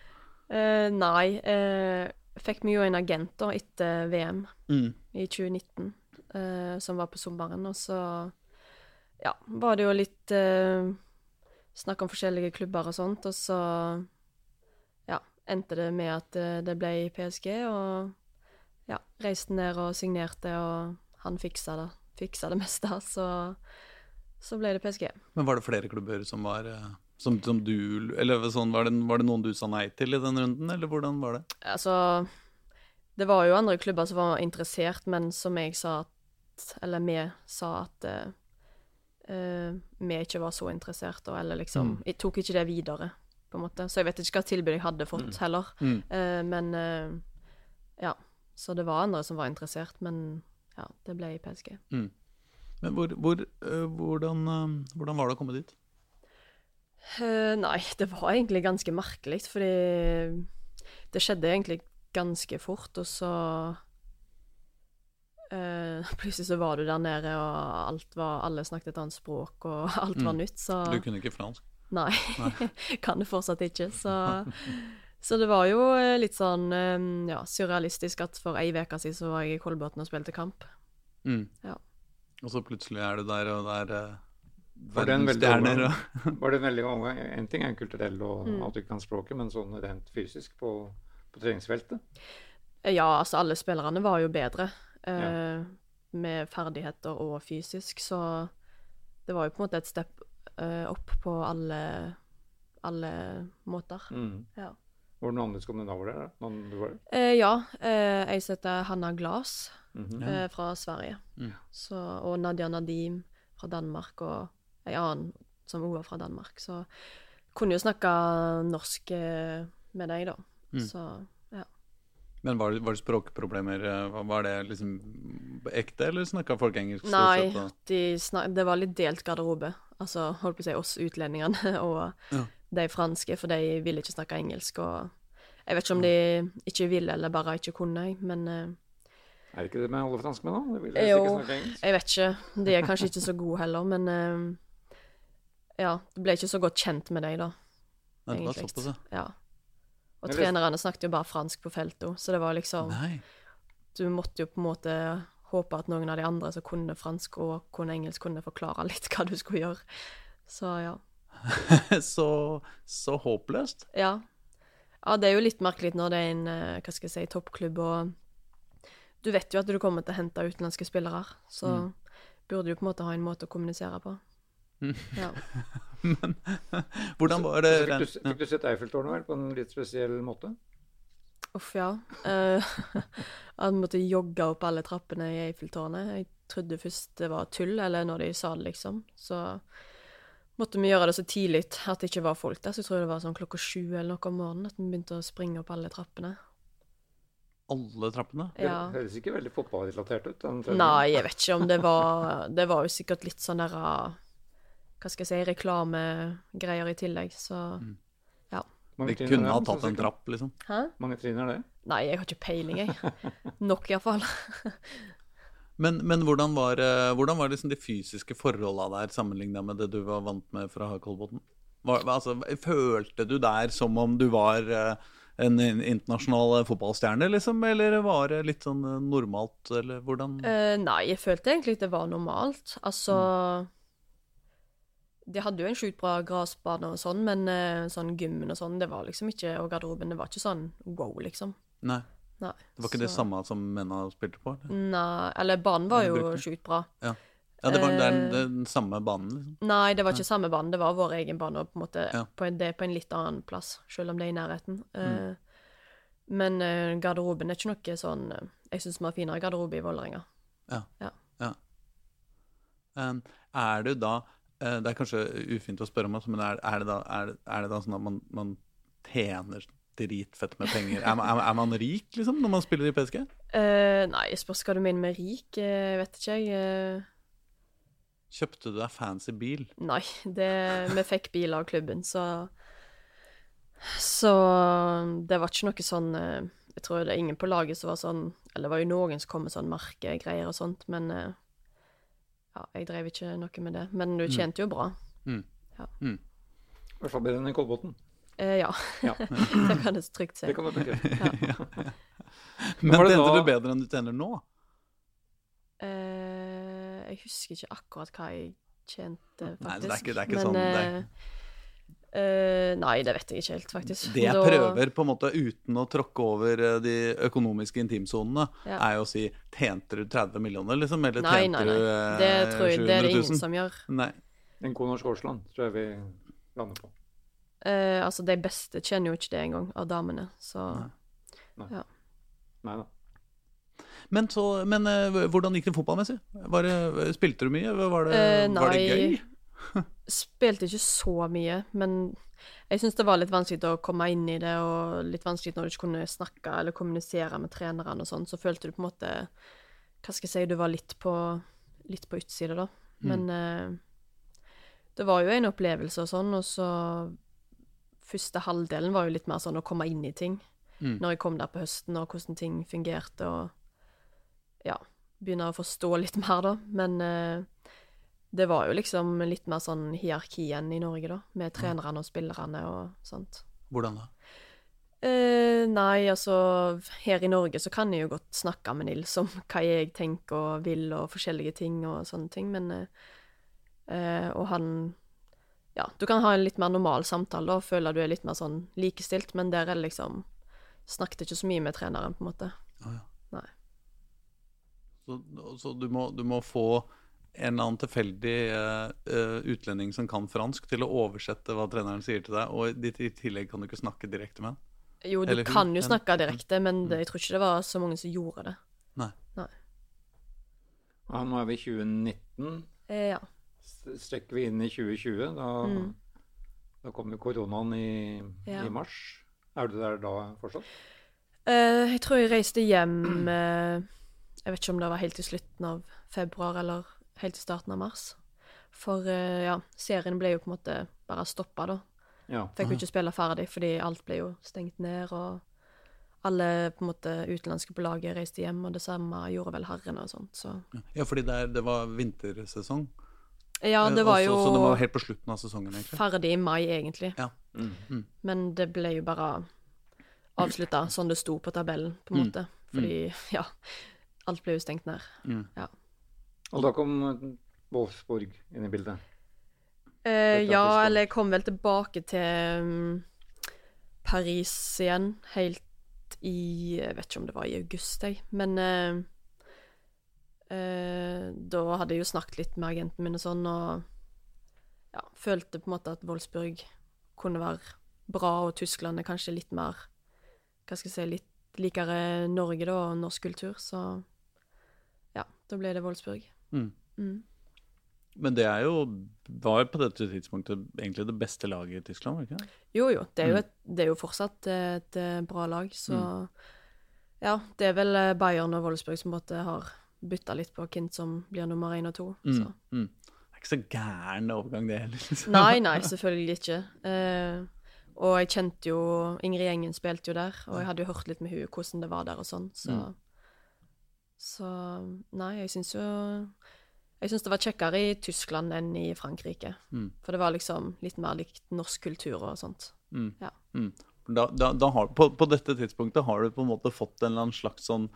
Uh, nei. Uh, fikk vi jo en agent da etter VM mm. i 2019, som var på sommeren. Og så ja, var det jo litt snakk om forskjellige klubber og sånt. Og så ja, endte det med at det ble i PSG, og ja, reiste ned og signerte. og han fiksa det, fiksa det meste, så, så ble det PSG. Men var det flere klubber som var eh, som, som du Eller sånn, var, det, var, det, noen du sa nei til i den runden, eller hvordan var det? Altså, det var jo andre klubber som var interessert, men som jeg sa at Eller vi sa at uh, uh, vi ikke var så interessert, og, eller liksom mm. Jeg tok ikke det videre, på en måte. Så jeg vet ikke hva tilbud jeg hadde fått, mm. heller. Mm. Uh, men ja. Så det var andre som var interessert, men ja, det ble i PSG. Mm. Men hvor, hvor, uh, hvordan, uh, hvordan, var det å komme dit? Uh, nei, det var egentlig ganske merkelig, fordi det skjedde egentlig ganske fort, og så Plutselig så var du der nede, og alt var, alle snakket et annet språk, og alt var mm. nytt, så Du kunne ikke fransk? Nei, nei. kan det fortsatt ikke, så Så det var jo litt sånn ja, surrealistisk at for ei uke siden så var jeg i Kolbotn og spilte kamp. Mm. Ja. Og så plutselig er du der, og det er var det en veldig overgang? var det en veldig omgang? En ting er kulturell og mm. at du ikke kan språket, men sånn rent fysisk på, på treningsfeltet? Ja, altså alle spillerne var jo bedre eh, ja. med ferdigheter og fysisk, så det var jo på en måte et step eh, opp på alle, alle måter. Mm. Ja. Var det noen andre skandinaver der? da? Noen du var? Eh, ja. Eh, jeg heter Hanna Glas mm -hmm. eh, fra Sverige. Mm. Så, og Nadia Nadim fra Danmark, og ei annen som òg var fra Danmark. Så kunne jo snakke norsk eh, med deg, da. Mm. Så ja. Men var det, var det språkproblemer? eh, Var- Var det liksom ekte, eller snakka folk engelsk? Nei, sett, de snak det var litt delt garderobe. Altså, holdt på å si oss utlendingene og Ja. De franske, for de ville ikke snakke engelsk. Og jeg vet ikke om de ikke ville eller bare ikke kunne, men eh, Er det ikke det med alle franskmenn, da? De vil Jo. ikke snakke engelsk. jeg vet ikke. De er kanskje ikke så gode heller, men eh, ja, det ble ikke så godt kjent med dem, da. Nei, det var egentlig. såpass, ja. Og Jeg trenerne snakket jo bare fransk på feltet, så det var liksom Nei. Du måtte jo på en måte håpe at noen av de andre som kunne fransk og kunne engelsk, kunne forklare litt hva du skulle gjøre. Så ja. så, så håpløst. Ja. ja, det er jo litt merkelig når det er en eh, hva skal jeg si, toppklubb, og du vet jo at du kommer til å hente utenlandske spillere, så Mm. burde du på en måte ha en måte å kommunisere på. Mm. Ja. Men hvordan var Så det fikk, du, fikk du sett Eiffeltårnet vel, på en litt spesiell måte? Uff, ja. Jeg at vi måtte jogge opp alle trappene i Eiffeltårnet. Jeg trodde først det var tull, eller når de sa det, liksom. Så måtte vi gjøre det så tidlig at det ikke var folk der. Så jeg tror det var sånn klokka sju eller noe om morgenen at vi begynte å springe opp alle trappene. Alle trappene? Ja. Det høres ikke veldig fotballrelatert ut. den. Nei, jeg vet ikke om det var Det var jo sikkert litt sånn der ah, Hva skal jeg si Reklamegreier i tillegg, så mm. ja. er kunne ha tatt en trapp, liksom. Hæ? Mange trinn er det? Nei, jeg har ikke peiling, jeg. Nok, iallfall. Men, men hvordan var, eh, hvordan var liksom de fysiske forholda der sammenligna med det du var vant med fra Kolbotn? Altså, følte du der som om du var eh, en internasjonal fotballstjerne, liksom? Eller var det litt sånn eh, normalt, eller hvordan? Uh, nei, jeg følte egentlig det var normalt. Altså De hadde jo en sjukt bra gressbane og sånn, men eh, sånn gymmen og sånn, det var liksom ikke Og garderoben, det var ikke sånn wow, liksom. Nei. Nei. Det var ikke det samme som mennene spilte på? Eller? Nei, eller banen var jo sjukt bra. Ja, det var det er Eh, den samme banen, liksom. Nei, det var ikke samme banen. det var vår egen bane, og på en måte Ja. på en, det er på en litt annen plass, selv om det er i nærheten. Mm. Uh, men uh, garderoben er ikke noe sånn uh, Jeg syns vi har finere garderobe i Vålerenga. Um, er du da eh, Det er kanskje ufint å spørre om, men er, er, det, da, er, er det da sånn at man, man tjener dritfett med penger? Er, man- er, er man rik, liksom, når man spiller i PSG? Uh, nei, jeg spørs hva du mener med rik. eh, vet ikke jeg. eh, Kjøpte du deg fancy bil? Nei, det, vi fikk bil av klubben, så Så det var ikke noe sånn eh, Jeg tror det er ingen på laget som var sånn Eller det var jo noen som kom med sånn merkegreier og sånt, men eh, ja, jeg drev ikke noe med det. Men du tjente jo bra. I hvert fall bedre enn i Kolbotn. Eh, ja, Ja, det kan jeg trygt si. det kan du bekrefte. Men var det tjente da- du bedre enn du tjener nå? Eh, jeg husker ikke akkurat hva jeg tjente, faktisk. Nei, det er ikke- det er ikke men, sånn, det er- eh, eh, nei, det vet jeg ikke helt, faktisk. Det jeg Da- prøver, på en måte uten å tråkke over de økonomiske intimsonene, Ja. er jo å si Tjente du 30 millioner, liksom? Eller Nei, tjente nei, nei. du eh, Det tror jeg det er det ingen som gjør. Nei. En god norsk årsland tror jeg vi lander på. Eh, altså, de beste kjenner jo ikke det engang, av damene, så Nei da. Men, så, men eh, hvordan gikk det fotballmessig? Var det, spilte du mye? Var det, Eh, var det nei. gøy? Spilte ikke så mye, men jeg syns det var litt vanskelig å komme inn i det, og litt vanskelig når du ikke kunne snakke eller kommunisere med trenerne og sånn, så følte du på en måte Hva skal jeg si, du var litt på, litt på utsida, da. Men eh, det var jo en opplevelse og sånn, og så Første halvdelen var jo litt mer sånn å komme inn i ting. Mm. Når jeg kom der på høsten, og hvordan ting fungerte, og ja, begynne å forstå litt mer, da. Men eh, det var jo liksom litt mer sånn hierarki enn i Norge, da. Med trenerne og spillerne og sånt. Hvordan da? Eh, nei, altså Her i Norge så kan jeg jo godt snakke med Nils om hva jeg tenker og vil og forskjellige ting og sånne ting, men eh, eh, Og han Ja, du kan ha en litt mer normal samtale og føle du er litt mer sånn likestilt, men der er det liksom Snakket ikke så mye med treneren, på en måte. Ah, ja. Nei. Så, så du, må, du må få en eller annen tilfeldig uh, utlending som kan fransk, til å oversette hva treneren sier til deg, og i tillegg kan du ikke snakke direkte med ham? Jo, du Eller kan jo snakke direkte, men det, jeg tror ikke det var så mange som gjorde det. Nei. Nei. Ja, nå er vi i 2019. Eh, ja. Strekker vi inn i 2020, da, mm. da kommer koronaen i, ja. i, mars. Er du der da fortsatt? Uh, jeg tror jeg reiste hjem uh, Jeg vet ikke om det var helt til slutten av februar eller helt til starten av mars. For uh, ja, serien ble jo på en måte bare stoppa, da. Ja. Fikk jo ikke spille ferdig fordi alt ble jo stengt ned, og alle på en måte utenlandske på laget reiste hjem, og det samme gjorde vel herrene og sånt, så Ja, fordi det, det var vintersesong? Ja, det var jo Så det var helt på slutten av sesongen, egentlig? Ferdig i mai, egentlig. Ja. Mm. Mm. Men det ble jo bare avslutta sånn det sto på tabellen, på en mm. måte. Fordi, mm. ja Alt ble jo stengt ned. Mm. Ja. Og da kom Wolfsburg inn i bildet? Eh, ja, eller jeg kom vel tilbake til um, Paris igjen helt i Jeg vet ikke om det var i august, jeg. Men uh, uh, da hadde jeg jo snakket litt med agenten min og sånn, og ja, følte på en måte at Wolfsburg kunne være bra, og Tyskland er kanskje litt mer Hva skal jeg si Litt likere Norge, da, og norsk kultur. Så ja, da ble det Wolfsburg. Mm. Mm. Men det er jo var på dette tidspunktet egentlig det beste laget i Tyskland? ikke Jo, jo. Det er jo, mm. et, det er jo fortsatt et, et, bra lag. Så mm. ja, det er vel eh, Bayern og Wolfsburg som måtte har bytta litt på hvem som blir nummer én og to. Mm. Mm. Det er ikke så gæren overgang, det heller. Liksom. Nei, nei, selvfølgelig ikke. Eh, og jeg kjente jo Ingrid Gjengen spilte jo der, og jeg hadde jo hørt litt med henne hvordan det var der og sånn, så mm. Så nei, jeg syns jo jeg syns det var kjekkere i Tyskland enn i Frankrike. Mm. For det var liksom litt mer likt norsk kultur og sånt. Mm. Ja. Mm. Da, da, da har, på, på, dette tidspunktet har du på en måte fått en eller annen slags sånn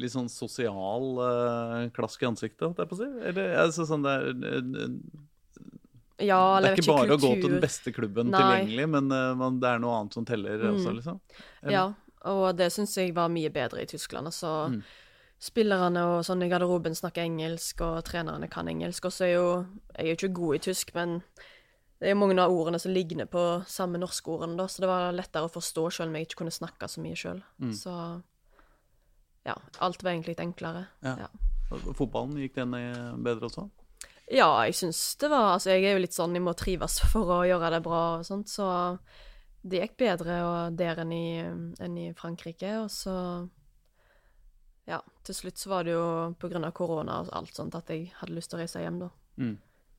litt sånn sosial uh, klask i ansiktet, holdt jeg på å si? Eller altså, sånn er uh, ja, det er ikke bare kultur. å gå til den beste klubben Nei. tilgjengelig, men man, det er noe annet som teller mm. også, liksom? Eller? Ja, og det syns jeg var mye bedre i Tyskland. Altså, mm spillerne og sånn i garderoben snakker engelsk, og trenerne kan engelsk. Og så er jo Jeg er jo ikke god i tysk, men det er mange av ordene som ligner på samme norske ordene, da, så det var lettere å forstå selv om jeg ikke kunne snakke så mye sjøl. Mm. Så ja, alt var egentlig litt enklere. Ja. ja. Fotballen, gikk den bedre også? Ja, jeg syns det var Altså, jeg er jo litt sånn jeg må trives for å gjøre det bra og sånt, så det gikk bedre der enn i, enn i Frankrike. Og så ja, til slutt så var det jo pga. korona og alt sånt at jeg hadde lyst til å reise hjem, da. Mm.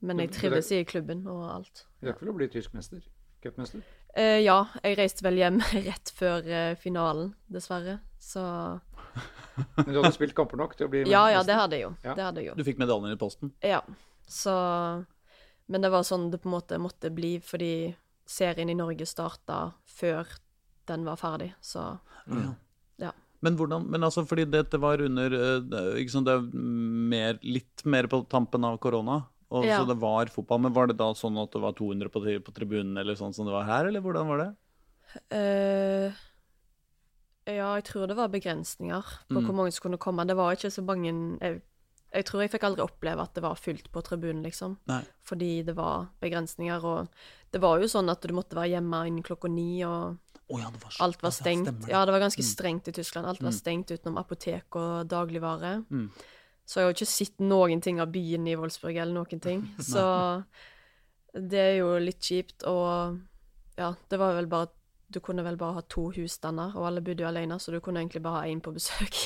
Men jeg trives i klubben og alt. Du rakk vel å bli tysk mester? Cupmester? Eh, ja, jeg reiste vel hjem rett før eh, finalen, dessverre. Så Men du hadde spilt kamper nok til å bli med? Ja, ja, det hadde jeg jo. Ja. Det hadde jeg jo. Du fikk medaljen i posten? Ja. Så Men det var sånn det på en måte måtte bli, fordi serien i Norge starta før den var ferdig, så mm. ja. Men hvordan, men altså fordi dette var under eh, ikke sant, det er mer, litt mer på tampen av korona, og ja. så det var fotball. Men var det da sånn at det var 200 på, på tribunen eller sånn som det var her, eller hvordan var det? Uh, ja, jeg tror det var begrensninger på mm. hvor mange som kunne komme. Det var ikke så mange jeg, jeg, tror jeg fikk aldri oppleve at det var fullt på tribunen, liksom. Nei. Fordi det var begrensninger, og det var jo sånn at du måtte være hjemme innen klokka ni, og Oh, ja, var Alt var stengt. Ja, ja, det var ganske mm. strengt i Tyskland. Alt var mm. stengt utenom apotek og dagligvare. Mm. Så jeg har jo ikke sett noen ting av byen i Wolfsburg eller noen ting. Så det er jo litt kjipt. Og ja, det var vel bare Du kunne vel bare ha to husstander, og alle bodde jo alene, så du kunne egentlig bare ha én på besøk.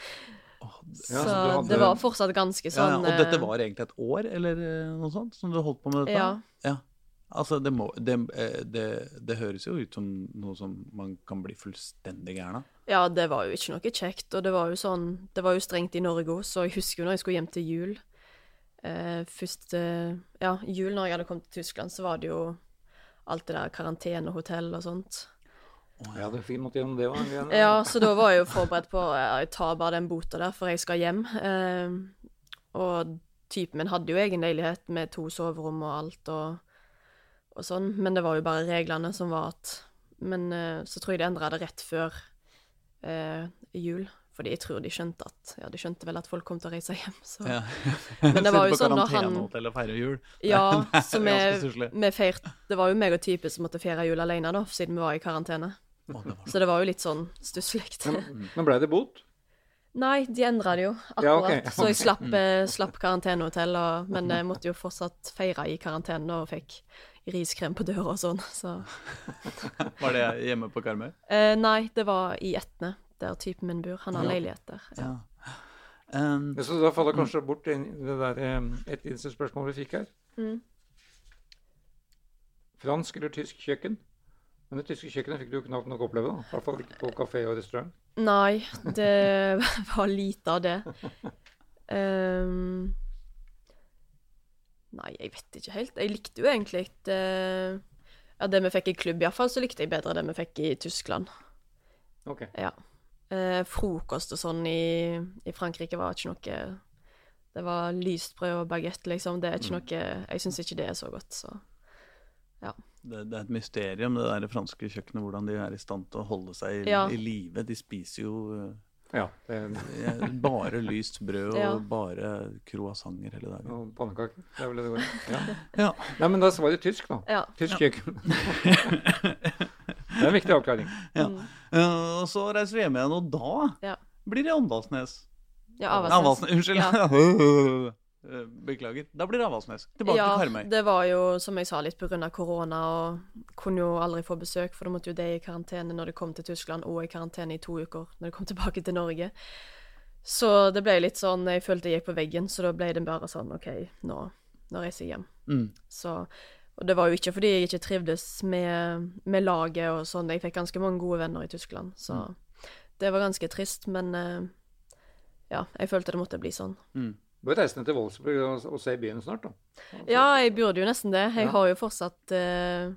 oh, ja, så hadde... det var fortsatt ganske sånn ja, Og dette eh, var egentlig et år, eller eh, noe sånt, som du holdt på med dette? Ja. ja. Altså, det, må, det, eh, det, det, høres jo ut som noe som man kan bli fullstendig gæren av. Ja, det var jo ikke noe kjekt, og det var jo sånn Det var jo strengt i Norge òg, så jeg husker jo når jeg skulle hjem til jul eh, Først eh, Ja, jul når jeg hadde kommet til Tyskland, så var det jo alt det der karantenehotell og sånt. Ja, det fint måtte gjennom det òg. Ja, så da var jeg jo forberedt på å jeg tar bare den bota der, for jeg skal hjem. Eh, og typen min hadde jo egen leilighet med to soverom og alt, og og sånn, men det var jo bare reglene som var at Men uh, så tror jeg de endra det rett før eh, jul, Fordi jeg tror de skjønte at Ja, de skjønte vel at folk kom til å reise hjem, så Ja. Men det var jo sånn når han og feire jul. Ja, så vi, vi feirt Det var jo meg og type som måtte feire jul alene, da, siden vi var i karantene. Det var Så det var jo litt sånn stusslig. Men, men ble det bot? Nei, de endra det jo Ja, akkurat. ok. Så jeg slapp, eh, slapp karantenehotell, og, men jeg måtte jo fortsatt feire i karantene og fikk riskrem på døra og sånn, så Var det hjemme på Karmøy? eh, Nei, det var i Etne, der typen min bor. Han har Ja. leilighet der. Ja. Ja. Um, Så da faller kanskje bort en- det der eh, et innstilt vi fikk her. Mm. Fransk eller tysk kjøkken? Men det tyske kjøkkenet fikk du jo knapt nok oppleve, da. I hvert fall ikke på kafé og restaurant. Nei, det var lite av det. Um, nei, jeg vet ikke helt. Jeg likte jo egentlig ikke Ja, det vi fikk i klubb, iallfall, så likte jeg bedre det vi fikk i Tyskland. Ok. Ja. Eh, frokost og sånn i, i Frankrike var ikke noe Det var lyst brød og bagett, liksom. Det er ikke noe Jeg syns ikke det er så godt, så det, det er et mysterium, det der franske kjøkkenet, hvordan de er i stand til å holde seg i, Ja. i live. De spiser jo uh, Ja. Det, eh, bare lyst brød og Ja. bare croissanter hele dagen. og pannekaker. Det er vel det det går i. Ja. Ja. Nei, men da var det tysk, da. Ja. Tysk kjøkken. det er en viktig avklaring. Ja. Og så reiser vi hjem igjen, og da Ja. blir det Åndalsnes. Ja, Avaldsnes. Avaldsnes. Unnskyld. Ja. Eh, Beklager. Da blir det Avaldsnes. Tilbake ja, til Karmøy. det var jo, som jeg sa, litt pga. korona, og kunne jo aldri få besøk, for da måtte jo de i karantene når de kom til Tyskland, og i karantene i to uker når de kom tilbake til Norge. Så det ble litt sånn Jeg følte jeg gikk på veggen, så da ble det bare sånn OK, nå, nå reiser jeg hjem. Mm. Så Og det var jo ikke fordi jeg ikke trivdes med, med laget og sånn. Jeg fikk ganske mange gode venner i Tyskland, så det var ganske trist, men eh, ja, jeg følte det måtte bli sånn. Mm. Du bør reise ned til Wolfsburg og, og se byen snart, da. Ja, jeg burde jo nesten det. Jeg Ja. har jo fortsatt eh,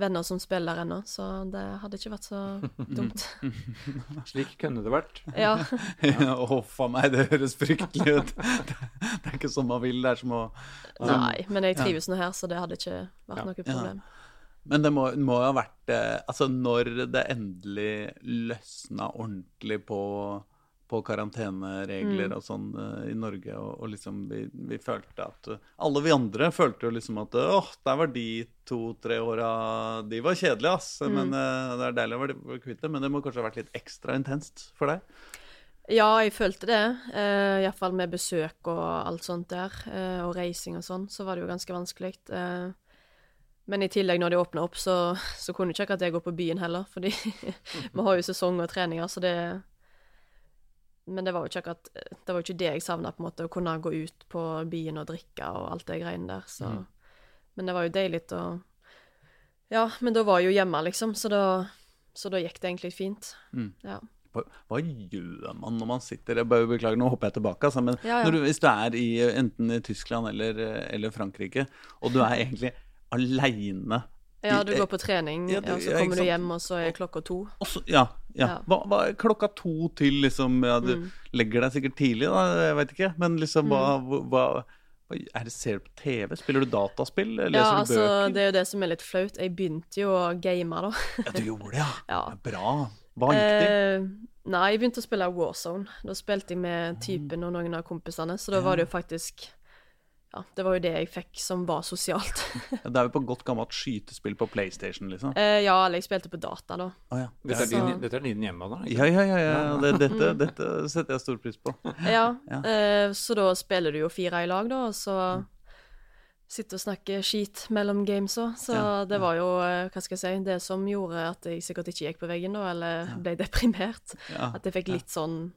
venner som spiller ennå, så det hadde ikke vært så dumt. Slik kunne det vært. Ja. Å, faen meg, det høres fryktelig ut. Det er ikke sånn man vil. Det er som å Nei, men jeg trives nå her, så det hadde ikke vært Ja. noe problem. Men det må, må jo ha vært eh, Altså, når det endelig løsna ordentlig på, på karanteneregler og sånn eh, i Norge, og, og liksom vi, vi følte at eh, Alle vi andre følte jo liksom at eh, åh, der var de to-tre åra De var kjedelige, ass. Men eh, det er deilig å være kvitt det. Men det må kanskje ha vært litt ekstra intenst for deg? Ja, jeg følte det. Uh, Iallfall med besøk og alt sånt der, Uh, og reising og sånn, så var det jo ganske vanskelig. Uh, men i tillegg, når de åpna opp, så, så kunne ikke akkurat jeg gå på byen heller, fordi vi har jo sesong og treninger, så det Men det var jo ikke akkurat Det var jo ikke det jeg savna, på en måte, å kunne gå ut på byen og drikke og alt det greiene der, så Men det var jo deilig å Ja, men da var jeg jo hjemme, liksom, så da, så da gikk det egentlig fint. Mm. Ja. Hva, hva gjør man når man sitter jeg bare Beklager, nå hopper jeg tilbake. Altså, men Ja, ja. Du, hvis du er i, enten i Tyskland eller, eller Frankrike, og du er egentlig aleine Ja, du går på trening, Ja, ja, og så kommer du hjem, og så er klokka to. Ja. ja. Ja. Hva, hva, klokka to til, liksom ja, Du Mm. legger deg sikkert tidlig, da, jeg vet ikke. Men liksom, hva, hva, hva det, Ser du på TV? Spiller du dataspill? Leser Ja, du altså, bøker? det er jo det som er litt flaut. Jeg begynte jo å game, da. Ja, du gjorde det, ja. Ja. ja bra. Hva gikk det? Eh, nei, jeg begynte å spille Warzone. Da spilte jeg med typen og noen av kompisene, så da var det jo faktisk Ja, det var jo det jeg fikk som var sosialt. Det er jo på godt gammelt skytespill på PlayStation, liksom. Eh, ja, eller jeg spilte på data, da. Å ja. Dette er Så- din, dette er din hjemme, da? Ja, ja, ja. ja. Det, dette, dette setter jeg stor pris på. Ja, Ja. eh, så da spiller du jo fire i lag, da, og så sitte og snakke skit mellom games òg. Så Ja, det var jo, eh, hva skal jeg si, det som gjorde at jeg sikkert ikke gikk på veggen da, eller ble deprimert. Ja. At jeg fikk litt sånn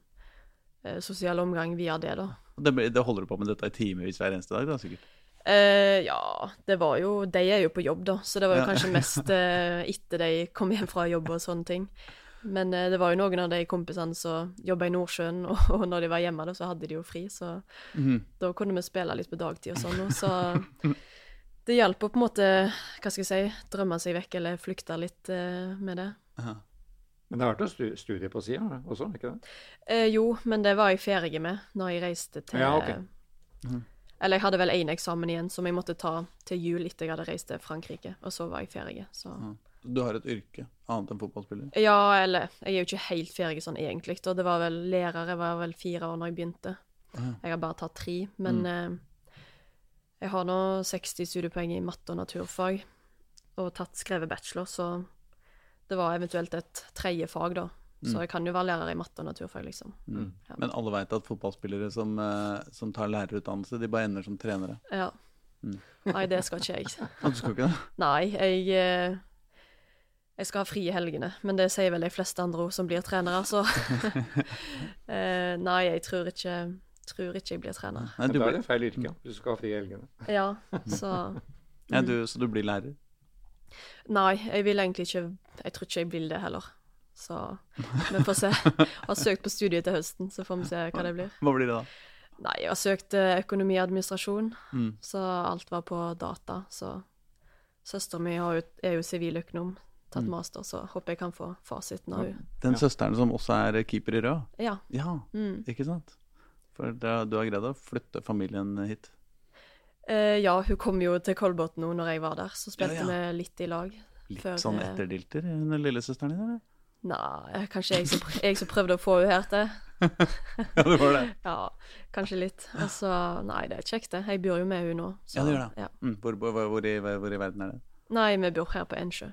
eh, sosial omgang via det, da. Det, det holder du på med dette i timevis hver eneste dag, da, sikkert? Uh, ja, det var jo De er jo på jobb, da, så det var jo Ja. kanskje mest uh, etter de kom hjem fra jobb og sånne ting. Men uh, det var jo noen av de kompisene som jobba i Nordsjøen, og, og når de var hjemme, da, så hadde de jo fri, så mm. da kunne vi spille litt på dagtid og sånn. og Så det hjalp å på en måte, hva skal jeg si, drømme seg vekk eller flykte litt med det. Ja. Men det har vært noe studie på sida også, ikke det? Eh, jo, men det var jeg ferdig med når jeg reiste til Ja, okay. mm. Eller jeg hadde vel én eksamen igjen som jeg måtte ta til jul etter jeg hadde reist til Frankrike, og så var jeg ferdig. Så Mm. Du har et yrke annet enn fotballspiller? Ja, eller Jeg er jo ikke helt ferdig sånn egentlig. Og det var vel lærer jeg var vel fire år når jeg begynte. Mm. Jeg har bare tatt tre. Men eh, jeg har nå 60 studiepoeng i matte og naturfag og tatt skrevet bachelor, så det var eventuelt et tredje fag, da. Så jeg kan jo være lærer i matte og naturfag, liksom. Mm. Ja. Men alle veit at fotballspillere som, eh, som tar lærerutdannelse, de bare ender som trenere. Ja. Mm. Nei, det skal ikke jeg. Du skal ikke det? Nei, jeg eh, Jeg skal ha fri i helgene, men det sier vel de fleste andre som blir trenere, så eh, Nei, jeg tror ikke, tror ikke jeg blir trener. Nei, du blir... da er det feil yrke. Du skal ha fri i helgene. Ja, så ja, du, så du blir lærer? Nei, jeg vil egentlig ikke Jeg tror ikke jeg vil det heller. Så vi får se. Har søkt på studiet til høsten, så får vi se hva det blir. Hva blir det da? Nei, jeg har søkt eh, økonomi og administrasjon, Mm. så alt var på data. Så søsteren min er jo siviløkonom, tatt master, så håper jeg kan få fasiten av henne. Den Ja. søsteren som også er keeper i Rød? Ja. Ja, Mm. ikke sant? For du har greid å flytte familien hit? Eh, ja, hun kom jo til Kolbotn nå når jeg var der, så spilte Ja, ja. vi litt i lag. Litt Før, sånn eh, etterdilter, hun lillesøsteren din, eller? Nei, kanskje jeg som, jeg som prøvde å få henne her til. Ja, det var det. Ja, kanskje litt. Altså, nei, det er kjekt, det. Jeg bor jo med henne nå. så- Ja, det gjør det. Ja. Mm, hvor, hvor, hvor, i, hvor i verden er det? Nei, vi bor her på Ensjø.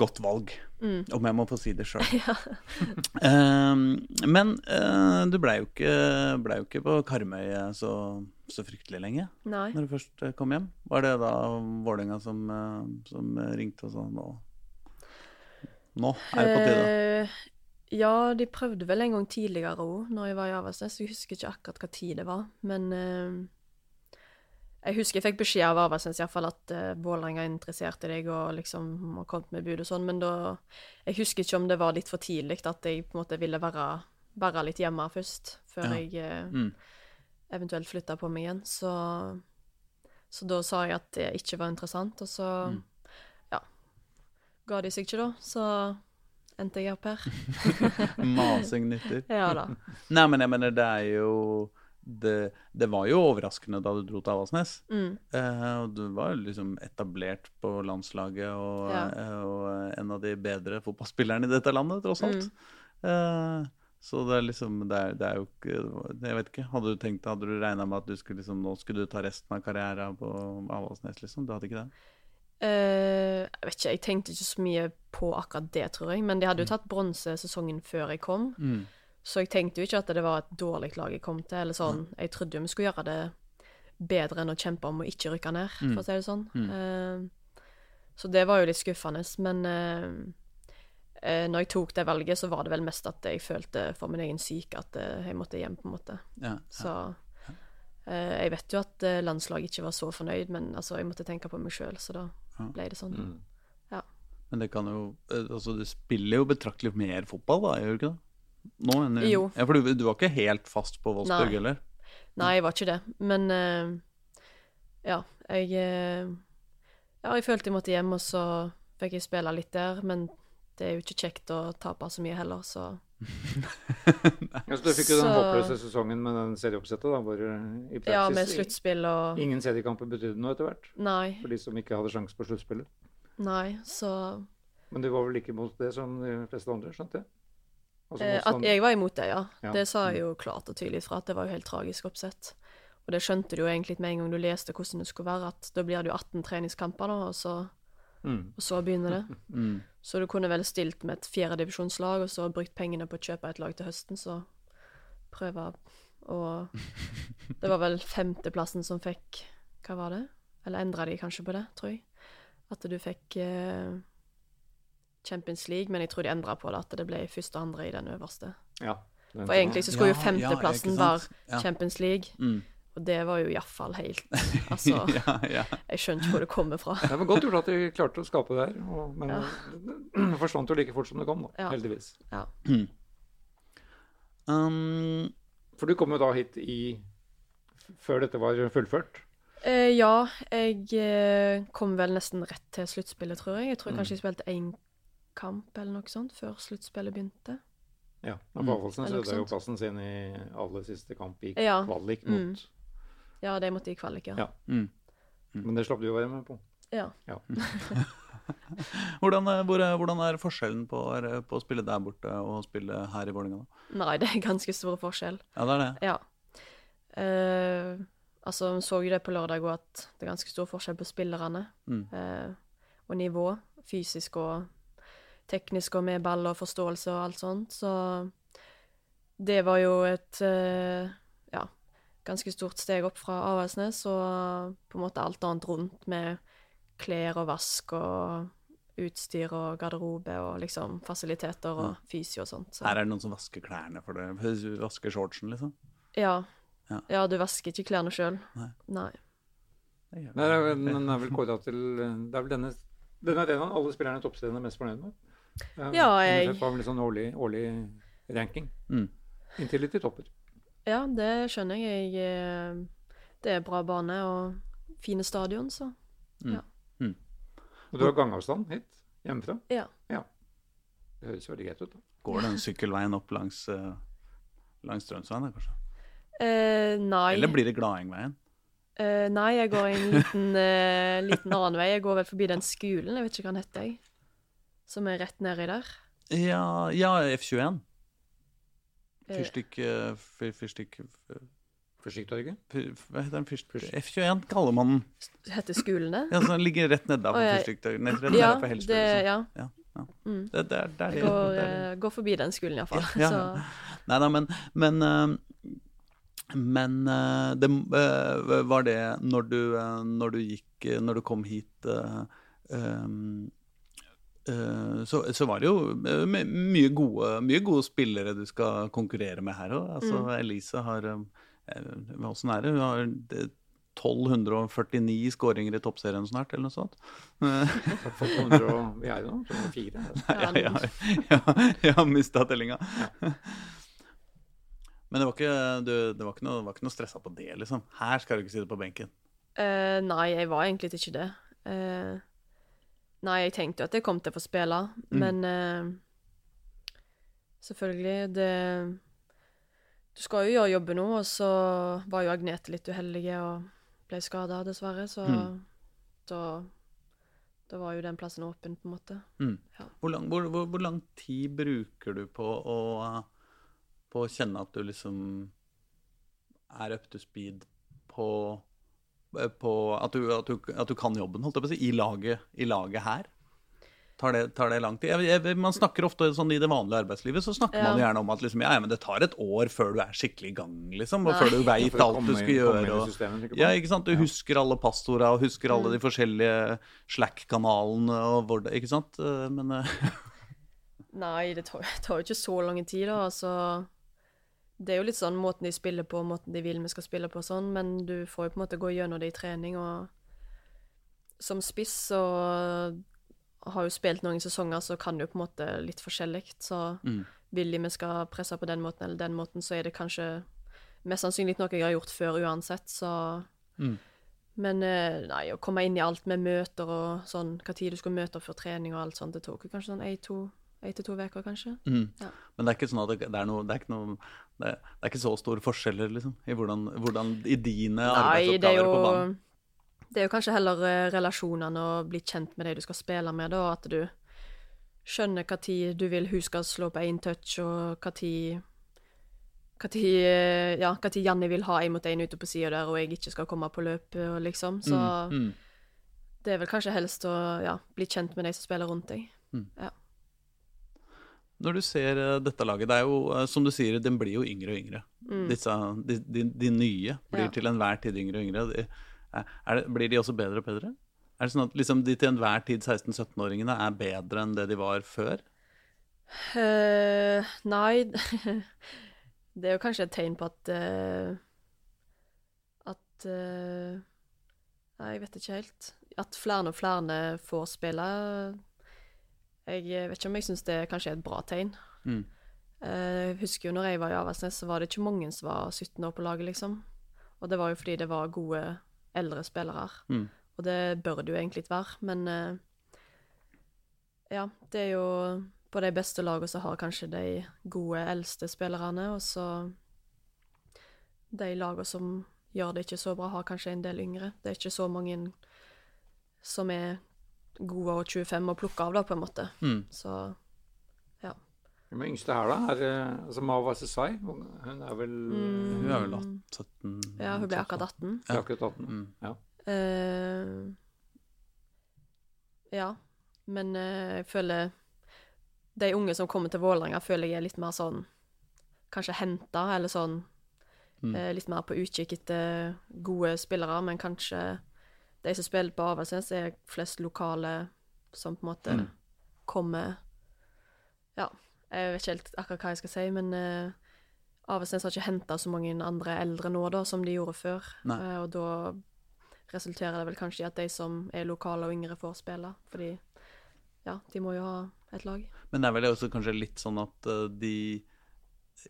Godt valg, Mm. om jeg må få si det sjøl. Ja. men uh, du blei jo, ble jo ikke på Karmøy så, så fryktelig lenge Nei. når du først eh, kom hjem. Var det da Vålerenga som, eh, som ringte og sa nå, nå er det på tide? Uh, ja, de prøvde vel en gang tidligere òg, når jeg var i Avaldsnes. Jeg husker ikke akkurat hva tid det var, men jeg husker jeg fikk beskjed av Arvesens i hvert fall at uh, Vålerenga er interessert i deg og liksom har kommet med bud og sånn, men da Jeg husker ikke om det var litt for tidlig at jeg på en måte ville være, være litt hjemme først, før Ja. jeg uh, Mm. eventuelt flytta på meg igjen. Så, så da sa jeg at det ikke var interessant, og så Mm. ja, ga de seg ikke da. Så endte jeg opp her. Masing nytter. Ja da. Nei, men jeg mener, det er jo det, det var jo overraskende da du dro til Avaldsnes. Mm. Eh, og du var liksom etablert på landslaget og, Ja. eh, og en av de bedre fotballspillerne i dette landet, tross alt. Mm. Eh, så det er liksom det er, det er jo Jeg vet ikke. Hadde du tenkt, hadde du regna med at du skulle liksom, nå skulle du ta resten av karrieren på Avaldsnes, liksom? Du hadde ikke det? Uh, jeg vet ikke, jeg tenkte ikke så mye på akkurat det, tror jeg. Men de Mm. hadde jo tatt bronse sesongen før jeg kom, så jeg tenkte jo ikke at det var et dårlig lag jeg kom til. Eller sånn. Jeg trodde jo vi skulle gjøre det bedre enn å kjempe om å ikke rykke ned, Mm. for å si det sånn. Mm. Uh, så det var jo litt skuffende. Men uh, uh, når jeg tok det valget, så var det vel mest at jeg følte for min egen syke at jeg måtte hjem, på en måte. Ja. Så eh, jeg vet jo at landslaget ikke var så fornøyd, men altså, jeg måtte tenke på meg sjøl, så da ble det sånn. Mm. Men det kan jo Altså, du spiller jo betraktelig mer fotball, da, gjør du ikke det? Nå enn i- Jo. Ja, for du, du var ikke helt fast på Wolfsburg, Nei. eller? Nei, jeg var ikke det. Men uh, ja, jeg uh, Ja, jeg følte jeg måtte hjem, og så fikk jeg spille litt der. Men det er jo ikke kjekt å tape så mye heller, så Ja, så du fikk jo den Så- håpløse sesongen med den serieoppsettet, da, hvor eh, i praksis Ja, med sluttspill og ingen seriekamper betydde noe etter hvert. Nei. For de som ikke hadde sjanse på sluttspillet. Nei, så Men du var vel like imot det som de fleste andre, skjønte jeg? Altså, eh, At jeg var imot det, ja. Ja. Det sa jeg jo klart og tydelig fra, at det var jo helt tragisk oppsett. Og det skjønte du jo egentlig med en gang du leste hvordan det skulle være, at da blir det jo 18 treningskamper, da, og så, Mm. og så begynner det. Mm. Så du kunne vel stilt med et fjerdedivisjonslag, og så brukt pengene på å kjøpe et lag til høsten, så prøve å Det var vel femteplassen som fikk Hva var det? Eller endra de kanskje på det, tror jeg. At du fikk eh, Champions League, men jeg tror de endra på det, at det ble første og andre i den øverste. Ja. den For egentlig så skulle Ja, jo femteplassen ja, være? Ja. Champions League, Mm. og det var jo iallfall helt Altså, ja, ja. jeg skjønner ikke hvor det kommer fra. Det var godt gjort at de klarte å skape det her, og, men Ja. det forsvant jo like fort som det kom, da. Ja. Heldigvis. Um, For du kom jo da hit i før dette var fullført. Eh, ja, jeg eh, kom vel nesten rett til sluttspillet, tror jeg. Jeg tror Mm. kanskje jeg spilte én kamp eller noe sånt før sluttspillet begynte. Ja. Mm. På mm. Jo plassen sin i aller siste kamp i Ja. kvalik Mm. mot Ja, det måtte i kvalik, ja. Ja. mm. Men det slapp du å være med på. Ja. Ja. hvordan, er- hvor er, hvordan er forskjellen på, på å spille der borte og å spille her i Vålerenga? Nei, det er ganske stor forskjell. Ja, det er det. Ja. Uh, altså, vi så jo det på lørdag òg, at det er ganske stor forskjell på spillerne. Mm. Eh, og nivå. Fysisk og teknisk og med ball og forståelse og alt sånt. Så det var jo et eh, ja, ganske stort steg opp fra Avaldsnes, og på en måte alt annet rundt med klær og vask og utstyr og garderobe og liksom fasiliteter og fysio og sånt. Så. Her er det noen som vasker klærne for deg. Vasker shortsen, liksom. Ja. Ja. ja, du vasker ikke klærne sjøl. Nei. Nei. Det Nei, er vel- er kåra til Det er vel denne denne den alle spillerne i toppserien er mest fornøyd med. Ja, jeg- NFF var vel litt sånn årlig, årlig ranking. Mm. Inntil litt i topper. Ja, det skjønner jeg. jeg. eh, Det er bra bane og fine stadion, så Og du har gangavstand hit hjemmefra? ja. Det høres veldig greit ut. da. Går den sykkelveien opp langs, uh, langs Strømsveien, kanskje? Eh, nei. Eller blir det Gladengveien? Eh, nei, jeg går en liten, eh, liten annen vei. Jeg går vel forbi den skolen, jeg vet ikke hva den heter, jeg. Som er rett nedi der. Ja, ja F21. Eh, Fyrstikk uh, Fyrstikk fyr, Hva heter den? Fyrst, F21 kaller man den. heter skolen det? Ja, så den ligger rett nedafor Å, ja. Fyrstikktorget. Ja, det, Liksom. ja. Ja, ja. Mm. Det, det, er- det er det. Går, det eh, går forbi den skolen iallfall. Ja, ja. Så Nei da, men Men, eh, men eh, det eh, var det når du, eh, når du gikk eh, Når du kom hit eh, um, eh, så, så var det jo eh, mye gode, mye gode spillere du skal konkurrere med her òg. Altså, Mm. Elise har eh, Åssen er det? Hun har eh, 1249 skåringer i toppserien snart, eller noe sånt. Eh, Har fått 100 og, vi er jo nå 204. ja, ja, ja, jeg har mista tellinga. Men det var ikke, du, det var ikke noe, var ikke noe stressa på det, liksom. Her skal du ikke sitte på benken. Uh, Nei, jeg var egentlig ikke det. Eh, nei, jeg tenkte jo at jeg kom til å få spille, Mm. men uh, selvfølgelig det Du skal jo gjøre jobben nå, og så var jo Agnete litt uheldig og ble skada, dessverre, så Mm. da da var jo den plassen åpen, på en måte. Mm. Ja. Hvor, lang, hvor, hvor, hvor lang tid bruker du på å, på å kjenne at du liksom er up to speed på, på at, du, at, du, at du kan jobben, holdt jeg på å si, i laget, i laget her? Tar det, tar det lang tid? Jeg, jeg, man snakker ofte sånn I det vanlige arbeidslivet så snakker Ja. man gjerne om at liksom, ja, men det tar et år før du er skikkelig i gang, liksom. Og Nei. før du veit ja, alt du skal gjøre. Og, systemet, ja, ikke sant? Du Ja. husker alle passorda og husker alle Mm. de forskjellige Slack-kanalene og hvor det Ikke sant? Eh, Men eh, Nei, det tar, tar jo ikke så lang tid, da. Altså Det er jo litt sånn måten de spiller på, måten de vil vi skal spille på og sånn, men du får jo på en måte gå gjennom det i trening, og som spiss så har jo spilt noen sesonger, så kan det jo på en måte litt forskjellig. Så Mm. vil de vi skal presse på den måten eller den måten, så er det kanskje mest sannsynlig noe jeg har gjort før uansett, så Mm. Men eh, nei, å komme inn i alt med møter og sånn, hva tid du skulle møte opp før trening og alt sånt, det tok jo kanskje sånn én-to til to uker, kanskje. Mm. Ja. Men det er ikke sånn at det, det er noe Det er ikke noe det, det er ikke så store forskjeller, liksom, i hvordan, hvordan i dine Nei, er arbeidsoppgaver jo på banen. Det er jo kanskje heller eh, relasjonene og bli kjent med de du skal spille med, da, at du skjønner hva tid du vil hun skal slå på én touch, og hva tid, eh, ja, hva tid Janni vil ha én mot én ute på sida der, og jeg ikke skal komme på løp, og liksom. Så mm, mm. det er vel kanskje helst å ja, bli kjent med de som spiller rundt deg. Når du ser eh, dette laget, det er jo eh, som du sier, den blir jo yngre og yngre. Disse, de, de, de nye blir Mm. Ja. til enhver tid yngre og yngre. De, er det, blir de også bedre og bedre? Er det sånn at liksom, de til enhver tid 16-17-åringene er bedre enn det de var før? Uh, nei Det er jo kanskje et tegn på at uh, At uh, Nei, jeg vet ikke helt. At flere og flere får spille. Jeg vet ikke om jeg syns det kanskje er et bra tegn. Mm. Eh, Jeg husker jo når jeg var i Avaldsnes, så var det ikke mange som var 17 år på laget, liksom. Og det var jo fordi det var gode eldre spillere. Mm. Og det bør det jo egentlig ikke være, men eh, ja, det er jo på de beste lagene så har kanskje de gode eldste spillerne, og så de lagene som gjør det ikke så bra, har kanskje en del yngre. Det er ikke så mange som er gode og 25 å plukke av, da, på en måte. Mm. Så ja. Hvem er yngste her, da? Er, eh, altså Mawa Sesai? Hun er vel Hun er vel 17 Ja, hun ble akkurat 18. Ja. Akkurat 18. Mm. Ja. Uh, ja, men uh, jeg føler De unge som kommer til Vålerenga, føler jeg er litt mer sånn Kanskje henta, eller sånn Mm. eh, Litt mer på utkikk etter gode spillere, men kanskje de som spiller på Avaldsnes, er flest lokale som på en måte Mm. kommer Ja, jeg vet ikke helt akkurat hva jeg skal si, men uh, Avaldsnes har ikke henta så mange andre eldre nå, da, som de gjorde før. Eh, og da resulterer det vel kanskje i at de som er lokale og yngre, får spille. Fordi ja, de må jo ha et lag. Men det er vel også kanskje litt sånn at uh, de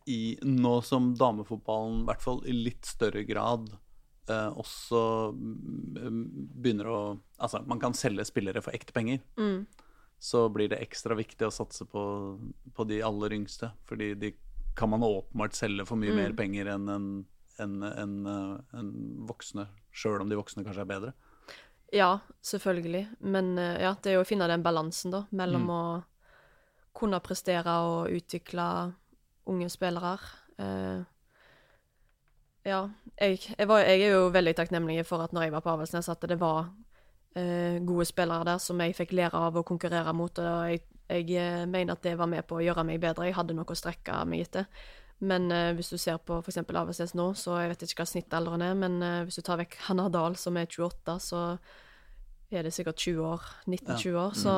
i, Nå som damefotballen, i hvert fall i litt større grad, eh, også mm, begynner å Altså, man kan selge spillere for ekte penger. Mm. Så blir det ekstra viktig å satse på, på de aller yngste. Fordi de kan man åpenbart selge for mye Mm. mer penger enn en, en, en, eh, en voksne, sjøl om de voksne kanskje er bedre. Ja, selvfølgelig. Men eh, ja, det er jo å finne den balansen, da, mellom Mm. å kunne prestere og utvikle unge spillere. Eh, ja, jeg, jeg, var, jeg er jo veldig takknemlig for at når jeg var på Avaldsnes, at det var eh, gode spillere der som jeg fikk lære av å konkurrere mot. Og jeg, jeg eh, mener at det var med på å gjøre meg bedre. Jeg hadde noe å strekke meg etter. Men eh, hvis du ser på f.eks. Avaldsnes nå, så jeg vet ikke hva snittalderen er, men eh, hvis du tar vekk Hanna Dahl, som er 28, så er det sikkert 20 år. 19-20 år. Så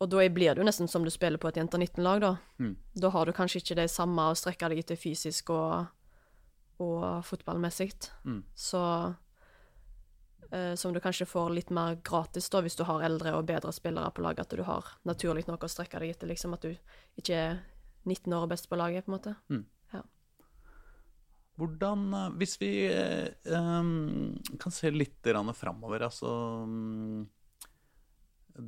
Og da blir det jo nesten som du spiller på et jenter 19-lag, da. Mm. Da har du kanskje ikke det samme å strekke deg etter fysisk og, og fotballmessig. Mm. Så eh, Som du kanskje får litt mer gratis da, hvis du har eldre og bedre spillere på laget. At du har naturlig noe å strekke deg etter, liksom. At du ikke er 19 år og best på laget, på en måte. Hvordan eh, Hvis vi eh, kan se litt framover, altså mm,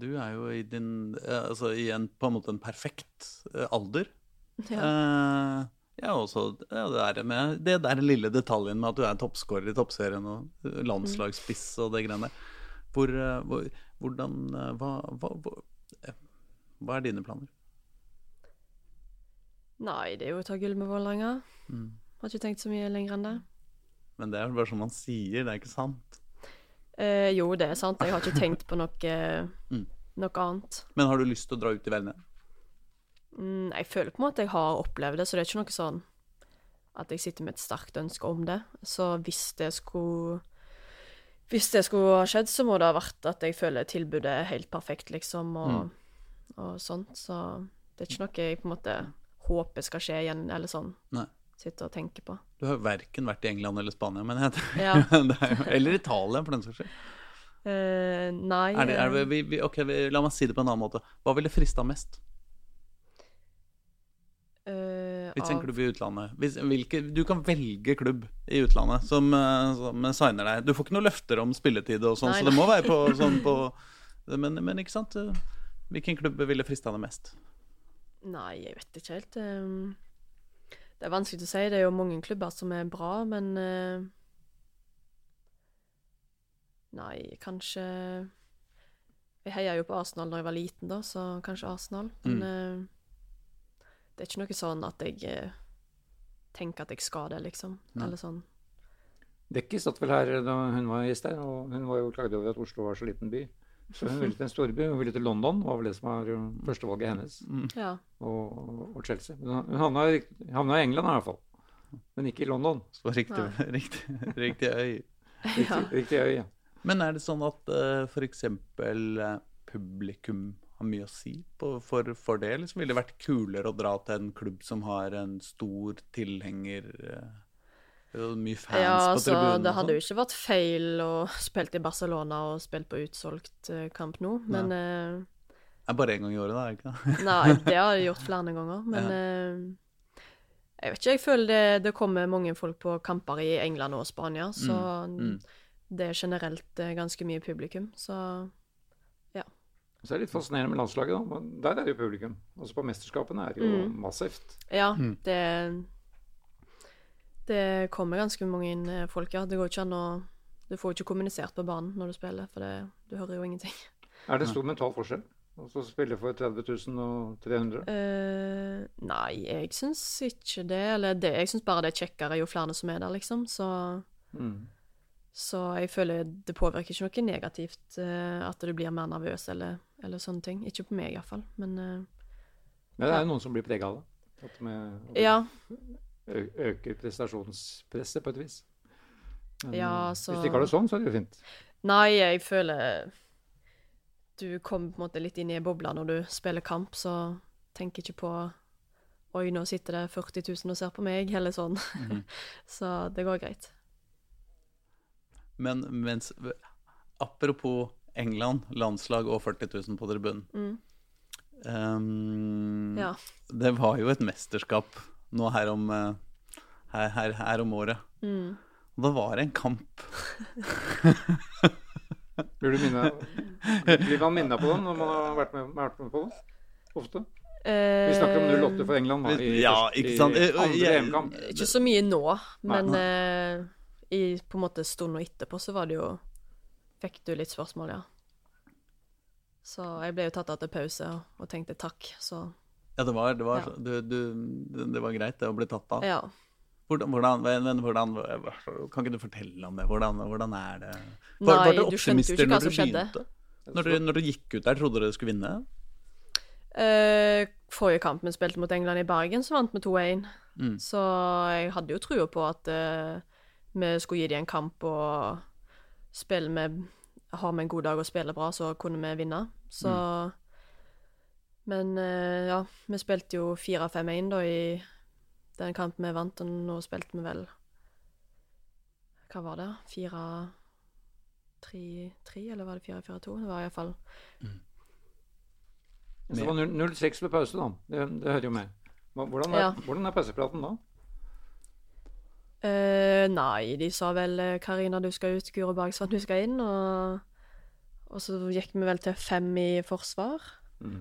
Du er jo i din eh, Altså i en på en måte en perfekt eh, alder. Ja. Eh, ja, også ja, det, der med, det der lille detaljen med at du er toppskårer i toppserien og eh, landslagsspiss og det greiene der. Hvor, eh, hvor, hvordan eh, hva, hva, hva, hva er dine planer? Nei, det er jo å ta gull med Vålerenga. Mm. Har ikke tenkt så mye lenger enn det. Men det er vel bare som man sier, det er ikke sant? Eh, jo, det er sant. Jeg har ikke tenkt på noe, Mm. noe annet. Men har du lyst til å dra ut i verden? Mm, jeg føler på en måte jeg har opplevd det, så det er ikke noe sånn at jeg sitter med et sterkt ønske om det. Så hvis det skulle Hvis det skulle ha skjedd, så må det ha vært at jeg føler tilbudet er helt perfekt, liksom, og, og sånt. Så det er ikke noe jeg på en måte håper skal skje igjen, eller sånn. Nei. Sitte og tenke på. Du har verken vært i England eller Spania, men jeg Ja. er jo, Eller Italia, for den saks skyld. Uh, nei Er det, er det, eh, vi, vi, ok, vi, la meg si det på en annen måte. Hva ville frista mest? Eh, Hvis en klubb i utlandet hvis, hvilke, Du kan velge klubb i utlandet som, eh, som signer deg. Du får ikke noe løfter om spilletid og sånn, så det må være på sånn på men, men ikke sant? Hvilken klubb ville frista deg mest? Nei, jeg vet ikke helt. Det er vanskelig å si. Det er jo mange klubber som er bra, men eh, Nei, kanskje Jeg heia jo på Arsenal da jeg var liten, da, så kanskje Arsenal. Men eh, det er ikke noe sånn at jeg eh, tenker at jeg skal det, liksom. Nei. Eller sånn. Dekki satt vel her da hun var gjest her, og hun var jo klagde over at Oslo var så liten by. Så hun ville til en storby. Hun ville til London, var vel det som var uh, førstevalget hennes. Ja. Og, og Chelsea. Men hun havna, i- havna i England i hvert fall. Men ikke i London. Så riktig, riktig, riktig øy. Riktig, ja. riktig øy, ja. Men er det sånn at uh, f.eks. Uh, publikum har mye å si på, for, for det? Liksom? Ville det vært kulere å dra til en klubb som har en stor tilhenger og Mye fans ja, på altså, tribunen? det hadde sånn? jo ikke vært feil å spille i Barcelona og spille på utsolgt eh, kamp nå, men eh, Det er bare én gang i året, da? det ikke det? Nei, det har jeg gjort flere ganger, men eh, Jeg vet ikke, jeg føler det, det kommer mange folk på kamper i England og Spania, så mm. det er generelt eh, ganske mye publikum, så Så er litt fascinerende med landslaget, da. Men Der er det jo publikum. Også på mesterskapene er det jo Mm. massivt. ja, Mm. det Det kommer ganske mange inn, eh, folk, ja. Det går ikke an å Du får jo ikke kommunisert på banen når du spiller, for det, du hører jo ingenting. Er det stor mental forskjell? Altså spille for 30 000 og 300? Uh, nei, jeg syns ikke det. Eller det, jeg syns bare det er kjekkere jo flere som er der, liksom. Så, mm. så jeg føler det påvirker ikke noe negativt uh, at du blir mer nervøs eller, eller, sånne ting. Ikke på meg, iallfall. Men uh, Men det er jo noen som blir prega av det. At med, ja. øker prestasjonspresset på et vis. Men ja, så... hvis du ikke har det sånn, så er det jo fint. Nei, jeg føler du kommer på en måte litt inn i bobla når du spiller kamp, så tenker ikke på Oi, nå sitter det 40 000 og ser på meg, eller sånn. Mm -hmm. så det går greit. Men mens Apropos England, landslag og 40 000 på tribunen. Mm. Um, ja. Det var jo et mesterskap nå her om, eh, her, her, her om året. Mm. Og da var det en kamp. Blir, du minne, blir man minna på den når man har vært med, vært med på den? Ofte? Vi snakker om 08 for England da, i, ja, ikke sant? i andre EM-kamp. Ikke så mye nå, men uh, i på en måte stunden etterpå så var det jo Fikk du litt spørsmål, ja. Så jeg ble jo tatt av til pause og, tenkte takk, så Ja, det var, det var, ja. Du, du, det var greit, det, å bli tatt av? Ja. Hvordan, hvordan, hvordan, kan ikke du fortelle om det? Hvordan, hvordan er det? Var, Nei, var dere optimister når dere begynte? Når du, når du gikk ut der, trodde dere skulle vinne? Uh, forrige kamp vi spilte mot England i Bergen, så vant vi 2-1. Mm. Så jeg hadde jo trua på at uh, vi skulle gi dem en kamp og spille med Har vi en god dag og spiller bra, så kunne vi vinne. Så mm. Men uh, ja, vi spilte jo 4-5-1 da i den kampen vi vant, og nå spilte vi vel Hva var det? Fire Tre, eller var det 4-4-2? Det var iallfall mm. Så det var 0-6 ved pause, da. Det, det, hører jo med. Hvordan er, ja. hvordan er pausepraten da? Uh, nei, de sa vel eh, 'Karina, du skal ut', Guro Bergsvann, du skal inn', og, og så gikk vi vel til fem i forsvar. Mm.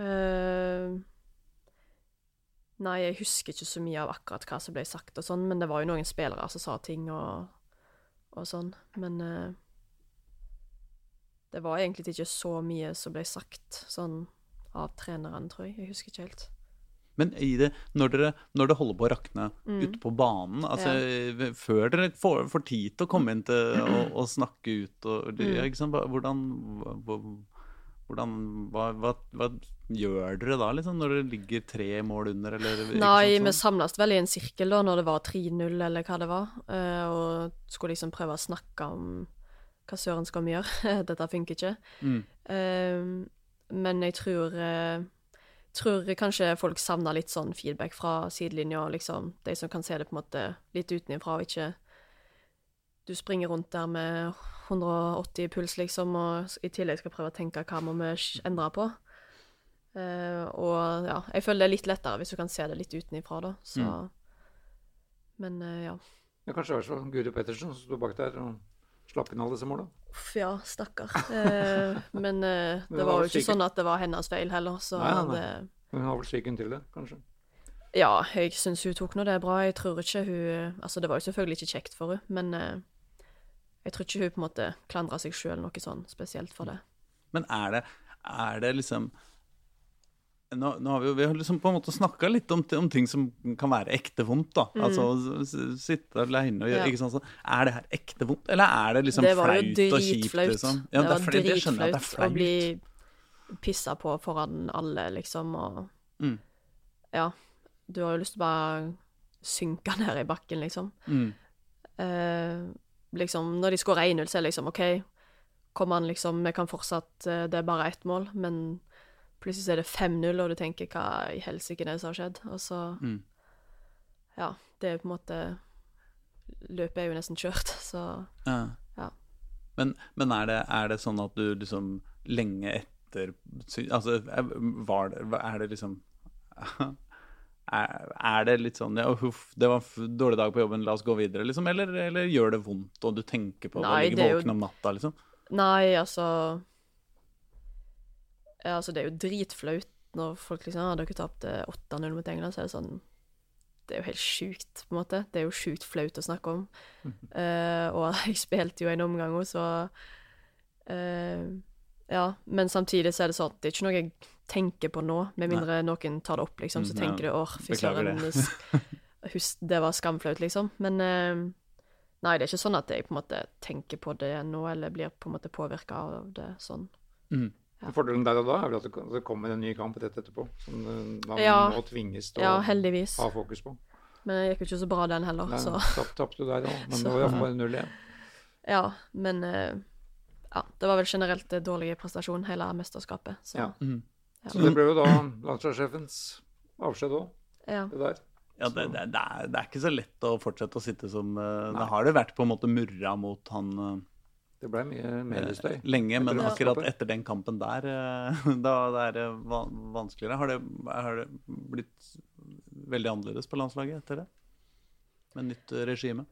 Uh, Nei, jeg husker ikke så mye av akkurat hva som ble sagt og sånn, men det var jo noen spillere som sa ting og, og sånn. Men uh, det var egentlig ikke så mye som ble sagt sånn av treneren, tror jeg. Jeg husker ikke helt. Men det, når, dere, når det holder på å rakne mm. ute på banen, altså ja. før dere får, får, tid til å komme inn til å, å snakke ut og mm. ikke sant, hvordan, hvordan hva, hva, hva, gjør dere da, liksom, når det ligger tre mål under, eller Nei, vi samles vel i en sirkel da, når det var 3-0, eller hva det var, uh, og skulle liksom prøve å snakke om hva søren skal vi gjøre? Dette funker ikke. Mm. Uh, men jeg tror uh, tror kanskje folk savner litt sånn feedback fra sidelinja, liksom. De som kan se det på en måte litt utenfra, og ikke du springer rundt der med 180 puls, liksom, og i tillegg skal prøve å tenke hva må vi endre på. Uh, og ja, jeg føler det er litt lettere hvis du kan se det litt utenifra, da. Så mm. Men uh, ja. ja. Kanskje det var så Guri Pettersen som sto bak der og slapp inn alle disse måla? Uff, ja, stakkar. Eh, men det, det, var jo ikke sånn at det var hennes feil heller, så nei, nei, nei. Det... Hun har vel psyken til det, kanskje? Ja, jeg syns hun tok nå det bra. Jeg tror ikke hun Altså, det var jo selvfølgelig ikke kjekt for henne, men jeg tror ikke hun på en måte klandra seg sjøl noe sånn spesielt for det. Men er det, er det liksom nå, nå, har vi vi har liksom på en måte snakka litt om, om, ting som kan være ekte vondt. da. Mm. Altså sitte aleine og gjøre ja. ikke sånn, sånn, Er det her ekte vondt, eller er det liksom det flaut og kjipt? Liksom? Ja, det var dritflaut å bli pissa på foran alle, liksom, og mm. Ja. Du har jo lyst til å bare synke ned i bakken, liksom. Mm. Eh, liksom, når de skårer 1-0, så er det liksom OK, kom an, liksom, vi kan fortsatt eh, Det er bare ett mål, men plutselig så er det 5-0, og du tenker hva i helsike er det som har skjedd? Og så mm. Ja, det er på en måte Løpet er jo nesten kjørt, så ja. ja. Men, men er, det, er, det, sånn at du liksom lenge etter Altså, var det, er det liksom er, det litt sånn ja, huff, det var en dårlig dag på jobben, la oss gå videre, liksom? Eller, eller gjør det vondt, og du tenker på Nei, å ligge våken om natta, liksom? Nei, altså Altså, det er jo dritflaut når folk liksom har dere tapt 8-0 mot England, så er det sånn det er jo helt sjukt, på en måte. Det er jo sjukt flaut å snakke om. Uh, og jeg spilte jo en omgang òg, så uh, Ja. Men samtidig så er det sånn det er ikke noe jeg tenker på nå, med mindre Nei. noen tar det opp, liksom. Så mm, tenker ja. du åh, fy søren, det var skamflaut, liksom. Men uh, Nei, det er ikke sånn at jeg på en måte tenker på det nå, eller blir på en måte påvirka av det sånn. Mm. Ja. Fordelen der og da er vel at det kommer en ny kamp rett etterpå, som man ja. må tvinges til ja, å ha fokus på. Men det gikk jo ikke så bra, den heller. Nei, så Tapte du der òg, men så. det var det bare null igjen. Ja, men uh, ja, det var vel generelt dårlig prestasjon hele mesterskapet. Så, ja. Mm. så det ble jo da landslagssjefens avskjed òg, ja. det der. Ja, det, det, det, er, det, er, ikke så lett å fortsette å sitte som uh, Det har det vært på en måte murra mot han uh, Det ble mye mediestøy. Lenge, men akkurat etter den kampen der, uh, da det er det vanskeligere. Har det, har det, blitt veldig annerledes på landslaget etter det? Med nytt regime?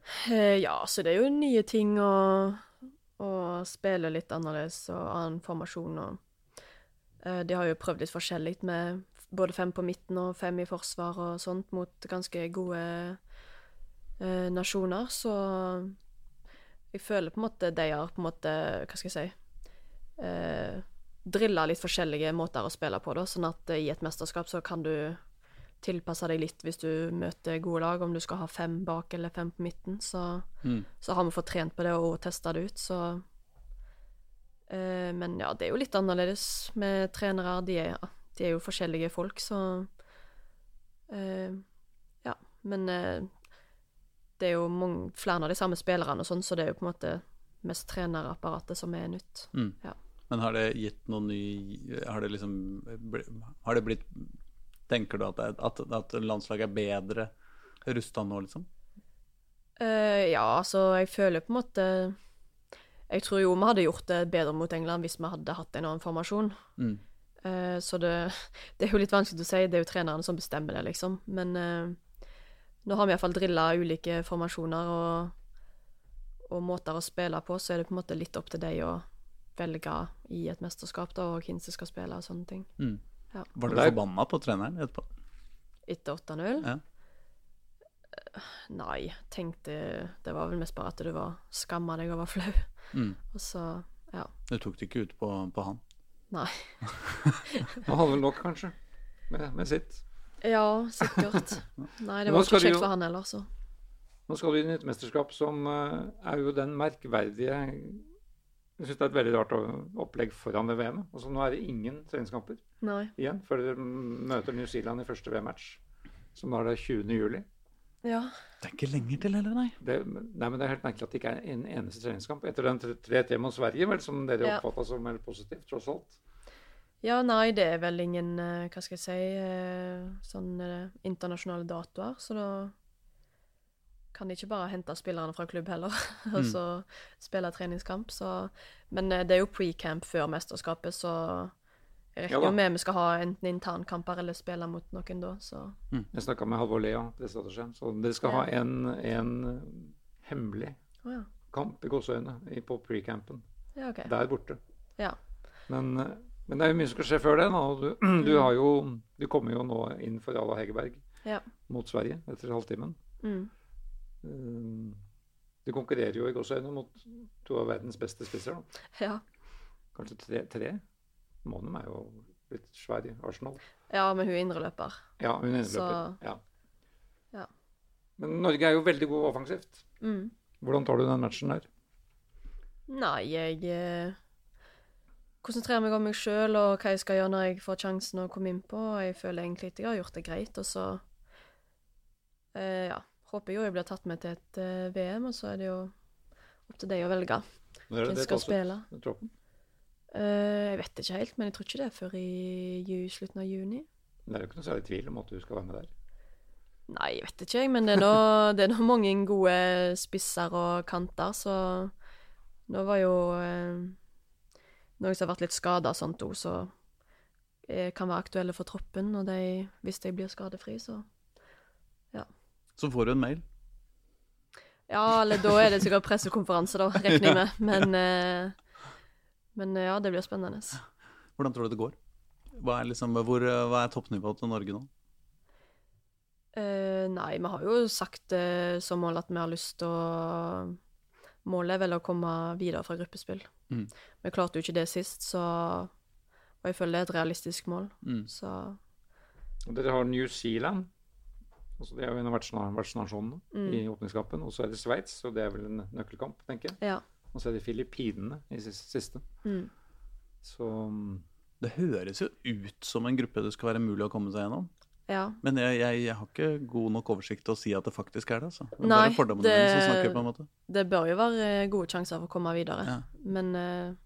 ja, så det er jo nye ting å, å spille litt annerledes og annen formasjon og De har jo prøvd litt forskjellig med både fem på midten og fem i forsvar og sånt mot ganske gode eh, nasjoner, så jeg føler på en måte de har på en måte Hva skal jeg si eh, Drilla litt forskjellige måter å spille på, da, sånn at i et mesterskap så kan du tilpasse deg litt hvis du møter gode lag, om du skal ha fem bak eller fem på midten. Så, mm. så har vi fått trent på det og testa det ut, så eh, Men ja, det er jo litt annerledes med trenere. De er de er jo forskjellige folk, så eh, Ja. Men uh, det er jo mange, flere av de samme spillerne og sånn, så det er jo på en måte mest trenerapparatet som er nytt. Mm. Ja. Men har det gitt noe ny Har det liksom Har det blitt Tenker du at, at, at landslaget er bedre rusta nå, liksom? Uh, ja, altså, jeg føler på en måte Jeg tror jo vi hadde gjort det bedre mot England hvis vi hadde hatt en annen formasjon. Mm. Uh, så det, det, er jo litt vanskelig å si. Det er jo trenerne som bestemmer det, liksom. Men uh, nå har vi iallfall drilla ulike formasjoner og, og, måter å spille på, så er det på en måte litt opp til deg å velge i et mesterskap da, og hvem som skal spille og sånne ting. Mm. Ja. Var du forbanna på treneren etterpå? Etter 8-0? Ja. Nei, tenkte Det var vel mest bare at du var skamma deg og var flau. Mm. Og så, ja. Du tok det ikke ut på, på han? Nei. Han hadde vel nok, kanskje, med, med, sitt? Ja, sikkert. Nei, det var ikke kjekt for han heller, så. Nå skal du inn i et mesterskap som uh, er jo den merkverdige Jeg syns det er et veldig rart opplegg foran det VM-et. Altså, nå er det ingen treningskamper Nei. igjen før dere møter New Zealand i første VM-match, som da er det 20. juli. Ja. Det er ikke lenger til heller, nei. Det, nei, men det er helt merkelig at det ikke er en eneste treningskamp. Etter den 3-3 mot Sverige, vel, som dere ja. oppfatta som veldig positivt, tross alt. Ja, nei, det er vel ingen, eh, hva skal jeg si, eh, sånn eh, internasjonale datoer, så da kan de ikke bare hente spillerne fra klubb heller, og mm. så spille treningskamp. Så, men det er jo pre-camp før mesterskapet, så jeg regner jo med vi skal ha enten internkamper eller spille mot noen da, så mm. Jeg snakka med Halvor Lea, så dere skal ja. ha en, en hemmelig oh, ja. kamp i gåseøyne på pre-campen. Ja, okay. Der borte. Ja. Men, men, det er jo mye som skal skje før det. Du, du, har jo, du kommer jo nå inn for Ala Hegerberg mot Sverige etter halvtimen. Mm. Um, du konkurrerer jo i gåseøynene mot to av verdens beste spisser. Ja. Kanskje tre? tre? Månum er jo litt svær i Arsenal. Ja, men hun er indreløper. Ja, hun er indreløper. Ja. ja. Men Norge er jo veldig god offensivt. Mm. Hvordan tar du den matchen der? Nei, jeg eh, konsentrerer meg om meg sjøl og hva jeg skal gjøre når jeg får sjansen å komme inn på. Jeg føler egentlig at jeg har gjort det greit, og så eh, ja, håper jeg jo jeg blir tatt med til et eh, VM, og så er det jo opp til deg å velge hvem som skal spille. Uh, jeg vet ikke helt, men jeg tror ikke det er før i slutten av juni. Det er jo ikke noe særlig tvil om at du skal være med der? Nei, jeg vet ikke. Men det er, nå, det er nå mange gode spisser og kanter, så nå var jo eh, noen som har vært litt skada og sånt òg, så kan være aktuelle for troppen. Og de, hvis de blir skadefri, så ja. Så får du en mail? Ja, eller da er det sikkert pressekonferanse, da, regner jeg med. Men eh, men eh, ja, det blir spennende. Hvordan tror du det går? Hva er, liksom, hvor, eh, hva er toppnivået til Norge nå? Uh, nei, vi har jo sagt det som mål at vi har lyst til å Målet er vel å komme videre fra gruppespill. Mm. Vi klarte jo ikke det sist, så Og jeg føler det er et realistisk mål, mm. så Og Dere har New Zealand. Altså, det er jo en av vertsnasjonene mm. i åpningskampen. Og så er det Sveits, og det er vel en nøkkelkamp, tenker jeg. Ja. Og så er det Filippinene i siste. Mm. Så Det høres jo ut som en gruppe det skal være mulig å komme seg gjennom. Ja. Men jeg, jeg, jeg, har ikke god nok oversikt til å si at det faktisk er det. Altså. Det er Nei, det, snakker, på en måte. det bør jo være gode sjanser for å komme videre. Ja. Men uh,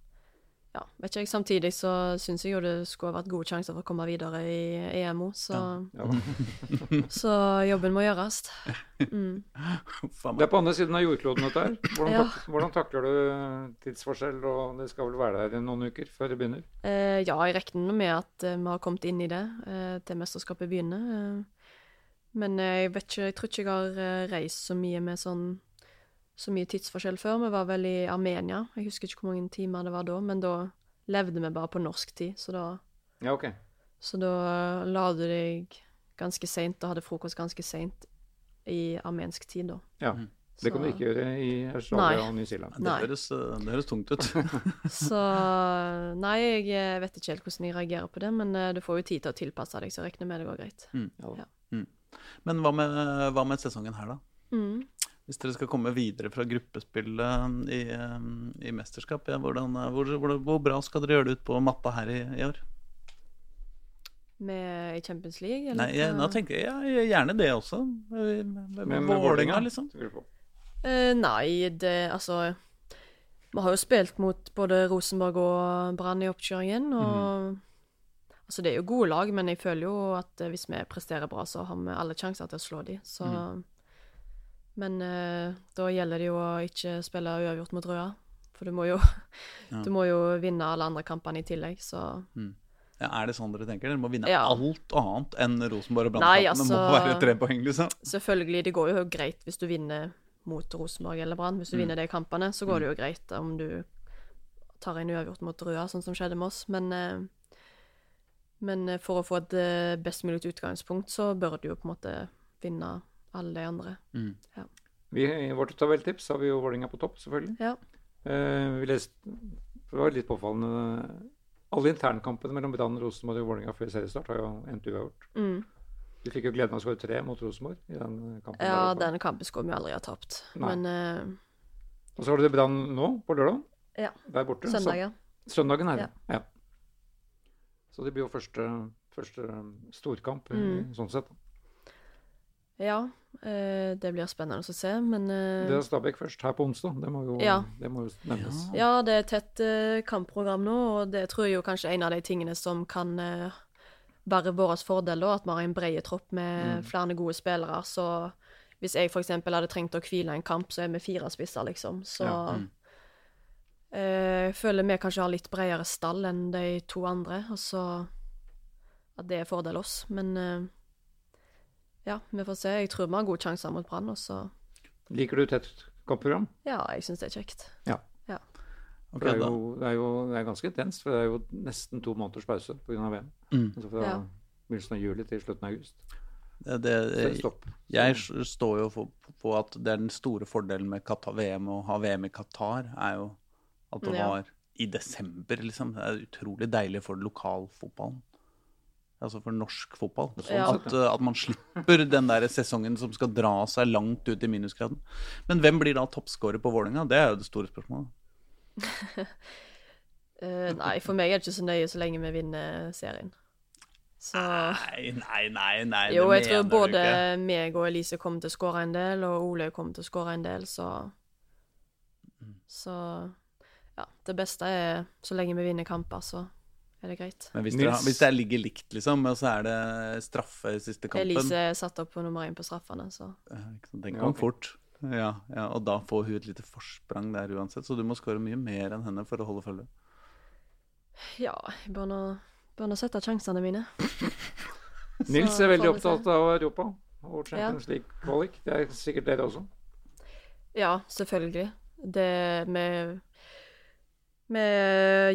ja, vet ikke jeg. Samtidig så syns jeg jo det skulle vært gode sjanser for å komme videre i EMO, så, ja. så jobben må gjøres. Mm. Det er på andre siden av jordkloden, dette her. Hvordan, ja. tak, hvordan, takler du tidsforskjell, og det skal vel være der i noen uker før det begynner? Eh, ja, jeg regner med at eh, vi har kommet inn i det eh, til mesterskapet begynner. Eh, men jeg vet ikke, jeg tror ikke jeg har eh, reist så mye med sånn så mye tidsforskjell før. Vi var vel i Armenia. Jeg husker ikke hvor mange timer det var da, men da levde vi bare på norsk tid, så da Ja, ok. Så da la du deg ganske seint og hadde frokost ganske seint i armensk tid, da. Ja. Mm. Det kan du ikke gjøre i Australia og New Zealand. Det høres, eh, det høres, tungt ut. så Nei, jeg vet ikke helt hvordan jeg reagerer på det, men eh, du får jo tid til å tilpasse deg, så jeg regner med det går greit. Mm. Ja. Mm. Men hva med, hva med, sesongen her, da? Mm. Hvis dere skal komme videre fra gruppespillet i, i mesterskap, ja, hvordan, hvor, hvor, hvor, bra skal dere gjøre det ut på matta her i, i år? Med i Champions League? Eller? Nei, jeg, nå tenker jeg ja, gjerne det også. Med, med, med Vålerenga, liksom. Uh, nei, det altså Vi har jo spilt mot både Rosenborg og Brann i oppkjøringen, og mm. Altså, det er jo gode lag, men jeg føler jo at hvis vi presterer bra, så har vi alle sjanser til å slå dem. Så mm. Men eh, da gjelder det jo å ikke spille uavgjort mot Røa. For du må jo, ja. du må jo vinne alle andre kampene i tillegg, så mm. ja, Er det sånn dere tenker? Dere må vinne ja. alt annet enn Rosenborg og Brann-kampene? Altså, må være tre poeng, liksom? Selvfølgelig. Det går jo greit hvis du vinner mot Rosenborg eller Brann. Hvis du mm. vinner de kampene, så går det mm. jo greit om du tar en uavgjort mot Røa, sånn som skjedde med oss. Men, eh, men eh, for å få et eh, best mulig utgangspunkt, så bør du jo på en måte vinne alle de andre. Mm. Ja. Vi, I vårt tabelltips har vi jo Vålerenga på topp, selvfølgelig. Ja. Eh, vi leste, det var litt påfallende Alle internkampene mellom Brann, Rosenborg og Vålerenga før seriestart har jo endt uavgjort. Mm. Vi fikk jo gleden av å skåre tre mot Rosenborg i den kampen. Ja, denne kampen skulle vi aldri ha tapt, Nei. men uh... Og så har du det Brann nå, på lørdag. Ja. Der borte. Søndag, ja. Søndagen er det. Ja. ja. Så det blir jo første, første storkamp mm. sånn sett. Ja, eh, det blir spennende å se, men eh, Det er Stabæk først, her på onsdag. Det må jo, ja. det må jo nevnes. Ja. ja. det er et tett eh, kampprogram nå, og det tror jeg jo kanskje er en av de tingene som kan eh, være vår fordel, da, at vi har en bred tropp med mm. flere gode spillere. Så hvis jeg f.eks. hadde trengt å hvile en kamp, så er vi fire spisser, liksom. Så ja. mm. Eh, jeg føler vi kanskje har litt bredere stall enn de to andre, og så at det er fordel oss. Men eh, ja, vi får se. Jeg tror vi har gode sjanser mot Brann. Liker du tett kampprogram? Ja, jeg syns det er kjekt. Ja. ja. Okay, det, er jo, det, er jo, det, er ganske intenst, for det er jo nesten to måneders pause pga. VM. Mm. Altså fra ja. begynnelsen av juli til slutten av august. Det, det, jeg står jo på at det er den store fordelen med Qatar, VM å ha VM i Qatar, er jo at det ja. var i desember, liksom. Det er utrolig deilig for lokalfotballen altså for norsk fotball. Sånn ja. at, at, man slipper den der sesongen som skal dra seg langt ut i minusgraden. Men hvem blir da toppskårer på Vålerenga? Det er jo det store spørsmålet. uh, nei, for meg er det ikke så nøye så lenge vi vinner serien. Så Nei, nei, nei. nei jo, jeg tror både meg og Elise kommer til å skåre en del, og Ole kommer til å skåre en del, så mm. Så ja, det beste er så lenge vi vinner kamper, så er det greit. Men hvis, dere, hvis det ligger likt, liksom, og så er det straffe i siste kampen Elise satt opp på nummer én på straffene, så Den kom ja, okay. fort. Ja, ja, og da får hun et lite forsprang der uansett, så du må skåre mye mer enn henne for å holde følge. Ja, jeg bør nå, bør nå sette sjansene mine. Nils er veldig opptatt av Europa og Champions ja. League-kvalik. Det er sikkert dere også? Ja, selvfølgelig. Det med vi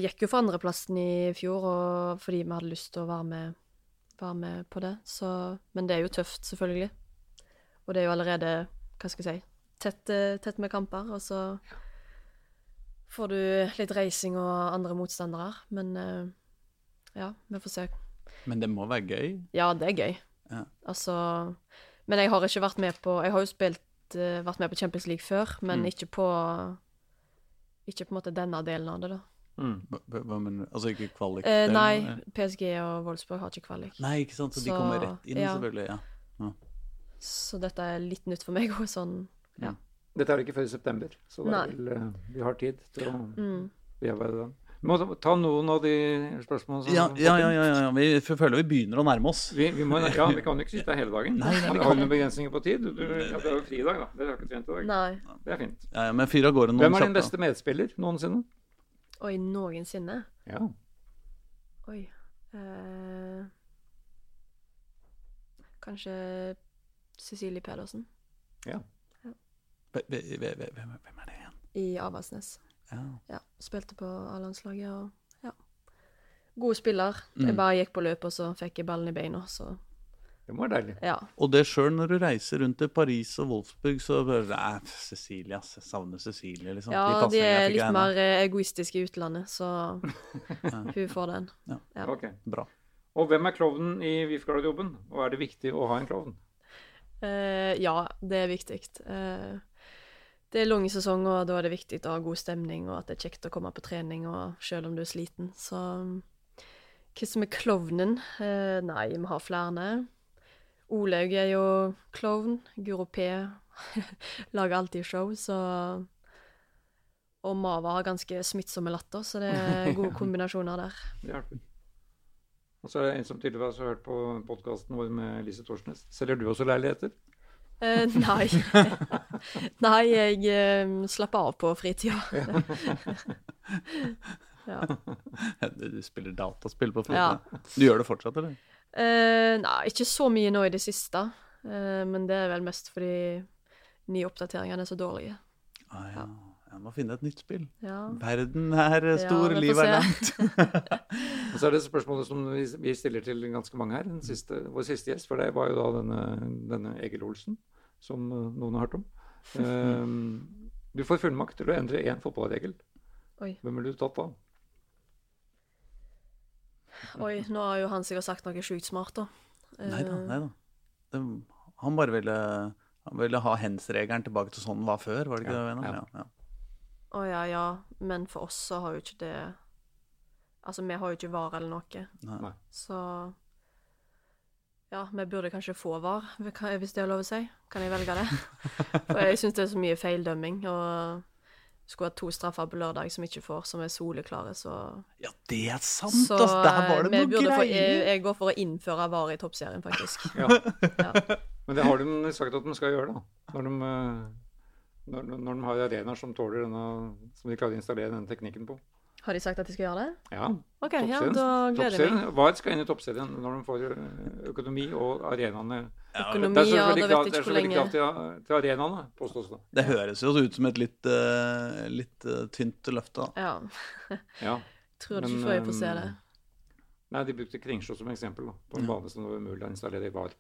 gikk jo for andreplassen i fjor og fordi vi hadde lyst til å være med, være med på det. Så, men det er jo tøft, selvfølgelig. Og det er jo allerede, hva skal jeg si, tett, eh, tett med kamper. Og så får du litt reising og andre motstandere. Men uh, ja, vi får se. Men det må være gøy? Ja, det er gøy. Ja. Altså Men jeg har ikke vært med på Jeg har jo spilt uh, vært med på Champions League før, men mm. ikke på Ikke på en måte denne delen av det, da. Mm. Hva mener du? Altså ikke kvalik? Eh, nei, PSG og Wolfsburg har ikke kvalik. Nei, ikke sant, så, så de kommer rett inn, ja. selvfølgelig. Ja. ja. Så dette er litt nytt for meg òg, sånn, ja. Mm. Dette er ikke før i september, så vel, uh, vi har tid til å mm. bearbeide den. Vi må ta noen av de spørsmålene som Ja, ja, ja, ja, ja. Vi føler vi begynner å nærme oss. Vi, vi må, ja, vi kan jo ikke sitte her hele dagen. Nei, nei, har du noen begrensninger på tid? Du, ja, det er jo fri dag, da. Dere har ikke trent i dag. Nei. Det er fint. Ja, ja, men fyr av gårde noen Hvem er din beste medspiller noensinne? Oi, noensinne? Ja. Oi uh, Kanskje Cecilie Pedersen. Ja. Hvem er det igjen? I Avaldsnes. Ja. ja. Spilte på A-landslaget og ja. God spiller. Mm. Jeg bare gikk på løp, og så fikk jeg ballen i beina, så Det var deilig. Ja. Og det sjøl når du reiser rundt til Paris og Wolfsburg, så Nei, Cecilie, ass. Jeg savner Cecilie, liksom. Ja, de, de er litt mer eh, egoistiske i utlandet, så hun får den. Ja. ja. Ok. Bra. Og hvem er klovnen i VIF-garderoben? Og er det viktig å ha en klovn? Uh, ja, det er viktig. Uh, det er lang sesong, og da er det viktig å ha god stemning, og at det er kjekt å komme på trening, og selv om du er sliten. Så hva som er klovnen? Eh, nei, vi har flere. Olaug er jo klovn. Guro P lager alltid show, så Og Mava har ganske smittsomme latter, så det er gode kombinasjoner der. Det hjelper. Og så er det en som tydeligvis har hørt på podkasten vår med Lise Torsnes. Selger du også leiligheter? Uh, nei. nei, jeg um, slapper av på fritida. ja. Du spiller dataspill på fritida? Ja. Du gjør det fortsatt, eller? Uh, nei, ikke så mye nå i det siste. men det er vel mest fordi nye oppdateringene er så dårlige. Ah, ja. Jeg må finne et nytt spill. Ja. Verden er stor, ja, livet er langt. og så er det spørsmålet som vi stiller til ganske mange her. Siste, vår siste gjest, for deg var jo da denne, denne Egil Olsen som eh, noen har hørt om. Um, du får fullmakt til å endre én fotballregel. Oi. Hvem ville du tatt da? Oi, nå har jo han sikkert sagt noe sjukt smart, da. Nei da, nei da. han bare ville, han ville ha hens-regelen tilbake til sånn den var før, var det ikke ja, det? Ja. Ja, Å ja, ja. Men for oss så har jo ikke det Altså, vi har jo ikke vare eller noe. Nei. Så ja, vi burde kanskje få VAR, hvis det er lov å si. Kan jeg velge det? For jeg syns det er så mye feildømming. Og skulle hatt to straffer på lørdag som ikke får, som er soleklare, så Ja, det er sant, så, ass! Der var det noe greier! jeg, jeg, går for å innføre VAR i toppserien, faktisk. ja. ja. Men det har de sagt at de skal gjøre, da. Når de, eh, når, når de har arenaer som tåler denne Som de klarer å installere denne teknikken på. Har de sagt at de skal gjøre det? Ja. Ok, ja, da gleder jeg meg. VAR skal inn i toppserien når de får eh, økonomi og arenaene. Økonomi, ja, da vet jeg ikke hvor lenge. Det er så veldig krav til, til arenaene, påstås det. Det høres jo ut som et litt, uh, litt uh, tynt løfte, da. Ja. ja. Tror du ikke før jeg får se det. Nei, de brukte Kringsjå som eksempel, da, på en bane som det var umulig å installere i VAR.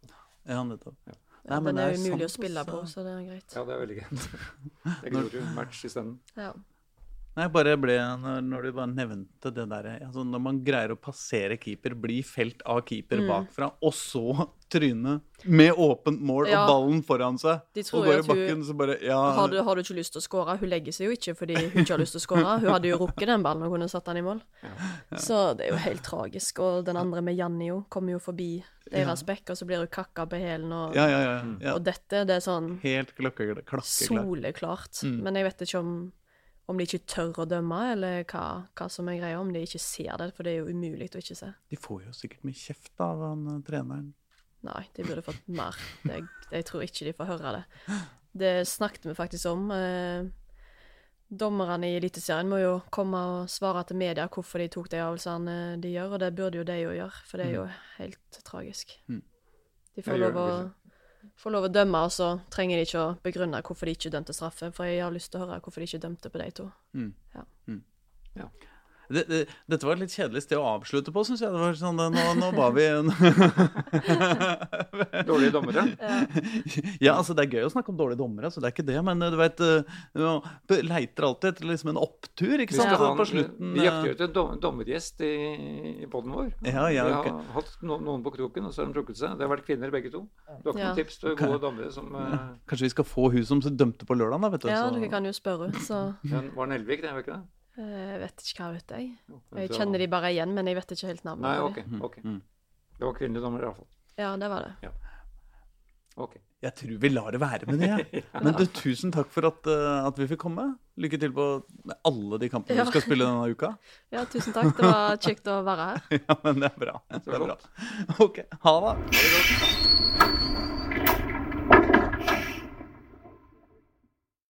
Ja, nettopp. Ja. Ja, Nei, den er jo umulig å spille på, så det er greit. Ja, det er veldig greit. Det glor jo match isteden. Ja. Nei, bare ble, når, når, du bare nevnte det der altså Når man greier å passere keeper, bli felt av keeper mm. bakfra, og så tryne med åpent mål ja. og ballen foran seg, og går i bakken, så bare ja. har, du, har du ikke lyst til å skåre? Hun legger seg jo ikke fordi hun ikke har lyst til å skåre. Hun hadde jo rukket den ballen og kunne satt den i mål. Ja. Så det er jo helt tragisk. Og den andre med Janni jo, kommer jo forbi deres bekk, og så blir hun kakka på hælen. Og, og, dette, det er sånn Helt klokkeklart. Soleklart. Mm. Men jeg vet ikke om om de ikke tør å dømme, eller hva, hva, som er greia, om de ikke ser det, for det er jo umulig å ikke se. De får jo sikkert mye kjeft av han eh, treneren. Nei, de burde fått mer. Det, jeg tror ikke de får høre det. Det snakket vi faktisk om. Eh, dommerne i Eliteserien må jo komme og svare til media hvorfor de tok de avgjørelsene de gjør, og det burde jo de jo gjøre, for det er jo mm. helt tragisk. Mm. De får lov å får lov å dømme, og så trenger de ikke å begrunne hvorfor de ikke dømte straffe. For jeg har lyst til å høre hvorfor de ikke dømte på de to. Mm. Ja. Mm. ja. Det, det, dette var et litt kjedelig sted å avslutte på, syns jeg. Det var sånn, nå, nå ba vi Dårlige dommere? ja, altså det er gøy å snakke om dårlige dommere, så det er ikke det. Men du vet, du leiter alltid etter liksom en opptur, ikke sant? Han, på slutten. Vi jakter jo etter dommergjest i, i poden vår. Ja, ja, okay. Vi har hatt noen på kroken, og så har de trukket seg. Det har vært kvinner begge to. Du har ikke noen tips til gode dommere som uh... Kanskje vi skal få hun som dømte på lørdag, da? vet du. Ja, dere kan jo spørre, så Var det Nelvik, det? Var ikke det? Jeg eh, vet ikke hva, vet jeg. Jeg kjenner de bare igjen, men jeg vet ikke helt navnet. Nei, ok, okay. ok. Mm. Det var kvinnelige dommer, iallfall. Ja, det var det. Ja. Ok. Jeg tror vi lar det være med det. Ja. Men du, tusen takk for at, uh, at, vi fikk komme. Lykke til på alle de kampene ja. du skal spille denne uka. Ja, tusen takk. Det var kjekt å være her. ja, men det er bra. Det er bra. Ok, ha det. Ha det godt.